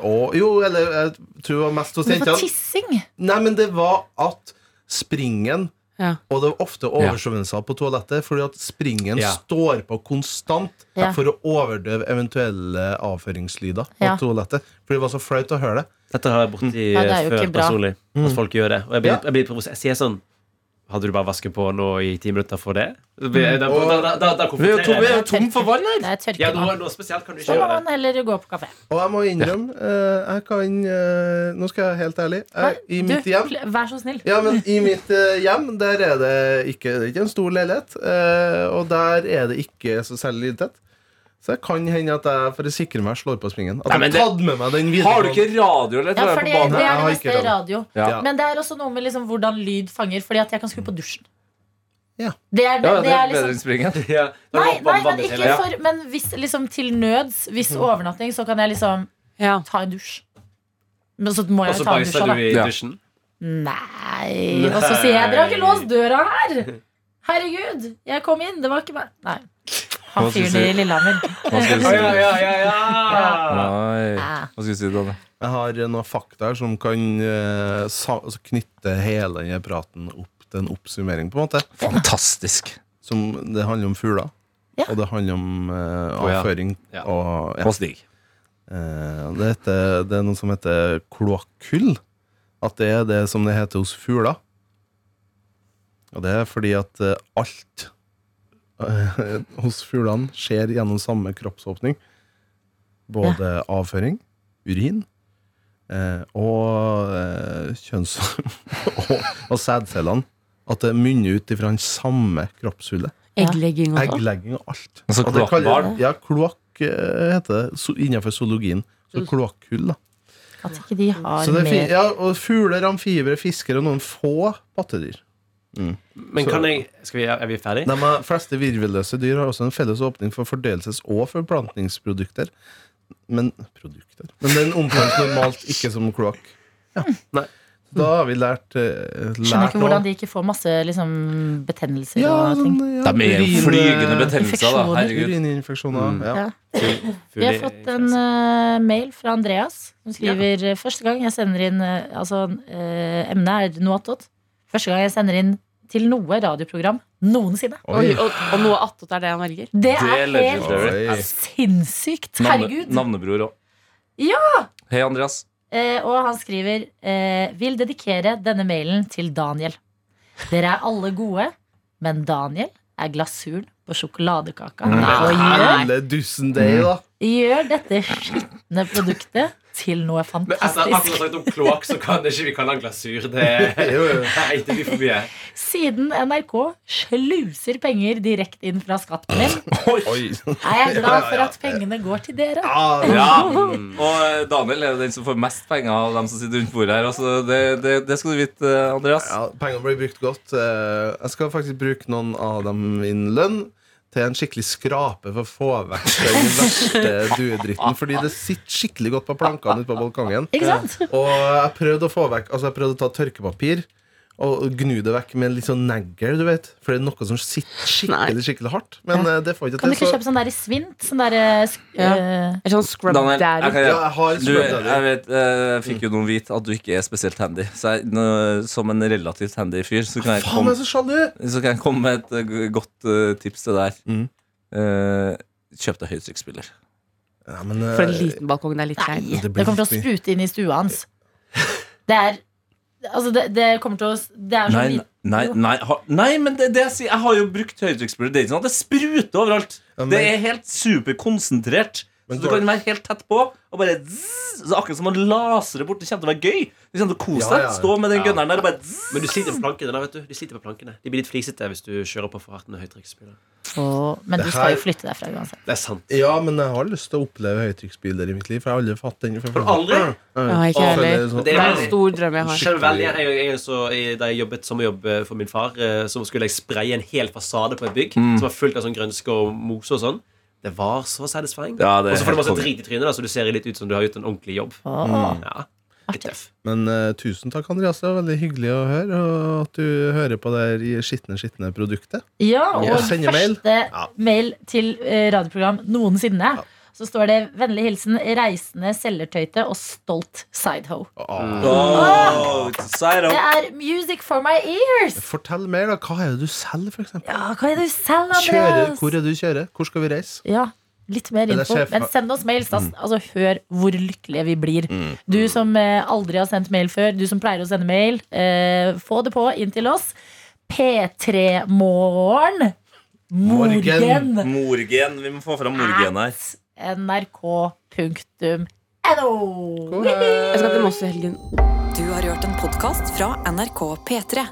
Speaker 6: og Jo, eller jeg tror det var mest hos jentene.
Speaker 2: tissing
Speaker 6: Nei, men det var at springen
Speaker 3: Ja.
Speaker 6: Og det var ofte oversvømmelser på toalettet fordi at springen
Speaker 5: Ja.
Speaker 6: står på konstant
Speaker 2: Ja.
Speaker 6: for å overdøve eventuelle avføringslyder på toalettet. Fordi det var så flaut å høre det.
Speaker 5: Dette har jeg borti
Speaker 2: Ja, det er
Speaker 5: før personlig. At folk gjør det. Og jeg blir,
Speaker 6: Ja.
Speaker 5: jeg blir provosert. Jeg sier sånn Hadde du bare vasket på nå i ti minutter for det? Da, da, da, da, da, da
Speaker 4: Vi er jo tom, tom for vann her.
Speaker 2: Det er
Speaker 5: Ja, noe, noe spesielt kan du
Speaker 2: Så må man heller gå på kafé.
Speaker 6: Og jeg må innrømme, uh, jeg kan uh, Nå skal jeg være helt ærlig. Jeg, I
Speaker 2: Du,
Speaker 6: mitt hjem
Speaker 2: vær så snill.
Speaker 6: Ja, men i mitt uh, hjem, der er det ikke, det er ikke en stor leilighet. eh, og der er det ikke så særlig lydtett. Så det kan hende at jeg for å sikre meg slår på springen. At
Speaker 4: Nei,
Speaker 6: jeg tatt med meg den
Speaker 4: Har du ikke radio eller
Speaker 2: Ja, for det, det er det meste
Speaker 6: radio.
Speaker 2: radio.
Speaker 4: Ja.
Speaker 6: Ja.
Speaker 2: Men det er også noe med liksom hvordan lyd fanger, fordi at jeg kan skru på dusjen.
Speaker 6: Ja.
Speaker 2: Det er,
Speaker 4: Ja,
Speaker 2: det
Speaker 4: det
Speaker 2: er
Speaker 4: bedre
Speaker 2: liksom
Speaker 4: enn springen.
Speaker 5: Ja,
Speaker 2: Nei, nei, men ikke for Men hvis liksom til nøds, hvis overnatting, så kan jeg liksom
Speaker 3: Ja.
Speaker 2: ta en dusj. Men så må jeg Også ta en dusj
Speaker 5: bæsjer du i dusjen.
Speaker 2: Nei Og så sier jeg 'Dere har ikke låst døra her'! Herregud, jeg kom inn, det var ikke meg. Nei. Han fyren
Speaker 4: si?
Speaker 2: i? Lillehammer.
Speaker 4: Hva skal du si?
Speaker 5: ja, ja, ja, ja.
Speaker 4: Nei.
Speaker 2: Nei.
Speaker 4: Hva skal du si, Danne?
Speaker 6: Jeg har noen fakta her som kan eh, knytte hele denne praten opp til en oppsummering, på en måte.
Speaker 4: Fantastisk.
Speaker 6: Som, det handler om fugler.
Speaker 2: Ja.
Speaker 6: Og det handler om
Speaker 5: uh,
Speaker 6: avføring. Oh.
Speaker 5: Ja.
Speaker 6: Og, ja.
Speaker 4: Og Stig.
Speaker 6: Uh, det, heter, det er noe som heter kloakkull. At det er det som det heter hos fugler. Og det er fordi at alt hos fuglene skjer gjennom samme kroppsåpning. Både avføring, urin eh, og eh, kjønns... og, og sædcellene. At det munner ut ifra den samme kroppshullet.
Speaker 3: Egglegging og,
Speaker 6: Egglegging og alt.
Speaker 4: Altså
Speaker 6: Og det kaller-
Speaker 4: kloakkbarn?
Speaker 6: Ja, kloakk eh, heter det so, innenfor zoologien. Så kloakkhull, da.
Speaker 2: At ikke de har
Speaker 6: Så det er fi,
Speaker 2: mer
Speaker 6: ja, og fugler, amfibier, fiskere og noen få pattedyr.
Speaker 5: Men kan jeg skal vi, Er vi ferdig?
Speaker 6: De fleste virvelløse dyr har også en felles åpning for fordelelses- og forplantningsprodukter. Men produkter Men den omtales normalt ikke som kloakk. Ja.
Speaker 5: Nei.
Speaker 6: Da har vi lært, eh,
Speaker 2: Skjønner ikke hvordan de ikke får masse liksom, betennelser
Speaker 6: Ja,
Speaker 2: og ting.
Speaker 6: sånn, ja,
Speaker 4: De er jo
Speaker 6: urin-
Speaker 4: flygende betennelser, da. Herregud.
Speaker 6: Urininfeksjoner.
Speaker 5: Mm.
Speaker 6: Ja.
Speaker 2: Ja. Vi har fått en eh, mail fra Andreas som skriver eh, Første gang jeg sender inn eh, Altså, eh, emnet er noe attåt. Første gang jeg sender inn til noe radioprogram noensinne.
Speaker 3: Oi, og, og noe attåt er det han velger.
Speaker 2: Det
Speaker 4: Det
Speaker 2: er helt
Speaker 6: legendary.
Speaker 2: sinnssykt.
Speaker 4: Navne,
Speaker 2: Herregud.
Speaker 4: navnebror òg.
Speaker 2: Ja!
Speaker 4: Hei, Andreas.
Speaker 2: Eh, og han skriver eh, Vil dedikere denne mailen til Daniel. Dere er alle gode, men Daniel er glasuren på sjokoladekaka. Nei. Gjør,
Speaker 6: Alle dussen deg, da.
Speaker 2: Gjør dette skitne produktet til noe fantastisk.
Speaker 5: Men altså, at har sagt om kloakk, så kan det ikke vi kalle den glasur. Det,
Speaker 6: er
Speaker 5: nei, det blir for mye.
Speaker 2: Siden NRK sluser penger direkte inn fra skatten min, er jeg glad for at pengene går til dere.
Speaker 4: Ja, og eh, Daniel er den som får mest penger av dem som sitter rundt bordet her. Altså, det, det, det skal du vite, eh, Andreas.
Speaker 6: Ja, pengene blir brukt godt. Eh, Jeg skal faktisk bruke noen av dem innen lønn til en skikkelig skrape for å få vekk den verste duedritten. Fordi det sitter skikkelig godt på plankene ute på balkongen.
Speaker 2: Ikke sant?
Speaker 6: Og jeg prøvde å få vekk Altså jeg prøvde å ta tørkepapir og gnu det vekk med en litt sånn negl, du vet. For det er noe som sitter skikkelig skikkelig hardt. Men ja. det får ikke til.
Speaker 2: Kan du ikke
Speaker 6: Så
Speaker 2: kjøpe sånn der i svint? Sånn der eh, sk-
Speaker 3: Ja.
Speaker 2: eh,
Speaker 3: sånn scrub
Speaker 4: Daniel,
Speaker 3: daddy.
Speaker 4: jeg, kan,
Speaker 6: ja, jeg har
Speaker 4: du,
Speaker 6: daddy.
Speaker 4: jeg vet, eh, jeg fikk jo noen vite at du ikke er spesielt handy. Så jeg, nå, som en relativt handy fyr, så kan jeg
Speaker 6: Faen, jeg
Speaker 4: komme,
Speaker 6: så
Speaker 4: så kan jeg komme med et eh, godt uh, tips til deg.
Speaker 6: Mm.
Speaker 4: Uh, kjøp deg høytrykksspiller.
Speaker 6: Ja, men, eh,
Speaker 3: For en liten balkong. Det er litt kleint.
Speaker 6: det
Speaker 2: det kommer til å sprute inn i stua hans. Det er Altså, det, det kommer til å Det er så
Speaker 4: Nei, nei, nei, ha, nei, men det, det jeg sier Jeg har jo brukt høytrykksspiller. Det er ikke sånn at det spruter overalt.
Speaker 6: Ja, men-
Speaker 4: Det er helt superkonsentrert.
Speaker 6: Men
Speaker 4: Så du
Speaker 6: går-
Speaker 4: kan være helt tett på og bare zzz, så Akkurat som man lasere bort. Det kommer til å være gøy. Du kommer til å kose deg.
Speaker 6: ja, ja.
Speaker 4: Stå med den
Speaker 5: Ja.
Speaker 4: gunneren der og bare zzz.
Speaker 5: Men du sliter på plankene. da, vet du De sliter på plankene De blir litt flisete hvis du kjører på for hardt med høytrykksspiller.
Speaker 2: Åh, Men du skal jo flytte derfra uansett.
Speaker 5: Det er sant.
Speaker 6: Ja, men jeg har lyst til å oppleve høytrykksbiler i mitt liv. For jeg har aldri fått den. For,
Speaker 5: aldri?
Speaker 3: Ja, ikke heller.
Speaker 6: det er sånn-
Speaker 3: Det er en stor drøm jeg har.
Speaker 5: Veldig. Jeg, jeg, så, jeg, Da jeg jobbet sommerjobb eh, for min far, eh, så skulle jeg spraye en hel fasade på et bygg som var fullt av sånn grønske og mose og sånn. Det var så satisfying.
Speaker 4: Ja,
Speaker 5: og så får du masse drit i trynet, da, så du ser litt ut som du har gjort en ordentlig jobb.
Speaker 2: Åh,
Speaker 5: Ja.
Speaker 6: Men uh, tusen takk, Andreas. Det var veldig hyggelig å høre. Og at du hører på det her skitne, skitne produktet.
Speaker 2: Ja, og
Speaker 6: og første mail. Ja.
Speaker 2: mail til eh, radioprogram noensinne. Så står det 'Vennlig hilsen reisende selgertøyte og stolt sidehoe'.
Speaker 6: Oh.
Speaker 4: Oh. Side det
Speaker 2: er music for my ears!
Speaker 6: Fortell mer, da. Hva er det du selger, for eksempel?
Speaker 2: Ja, hva er det du selger,
Speaker 6: Kjører,
Speaker 2: Andreas?
Speaker 6: hvor er det du kjører? Hvor skal vi reise?
Speaker 2: Ja, litt mer info. Men send oss mail. Stas. Altså, hør hvor lykkelige vi blir. Du som eh, aldri har sendt mail før, du som pleier å sende mail, eh, få det på inn til oss. P3morgen.
Speaker 6: Morgen.
Speaker 2: Morgen.
Speaker 4: Morgen. Vi må få fram morgen her.
Speaker 2: Nrk.no.
Speaker 3: Jeg skal til Moss i helgen.
Speaker 1: Du har hørt en podkast fra NRK P3.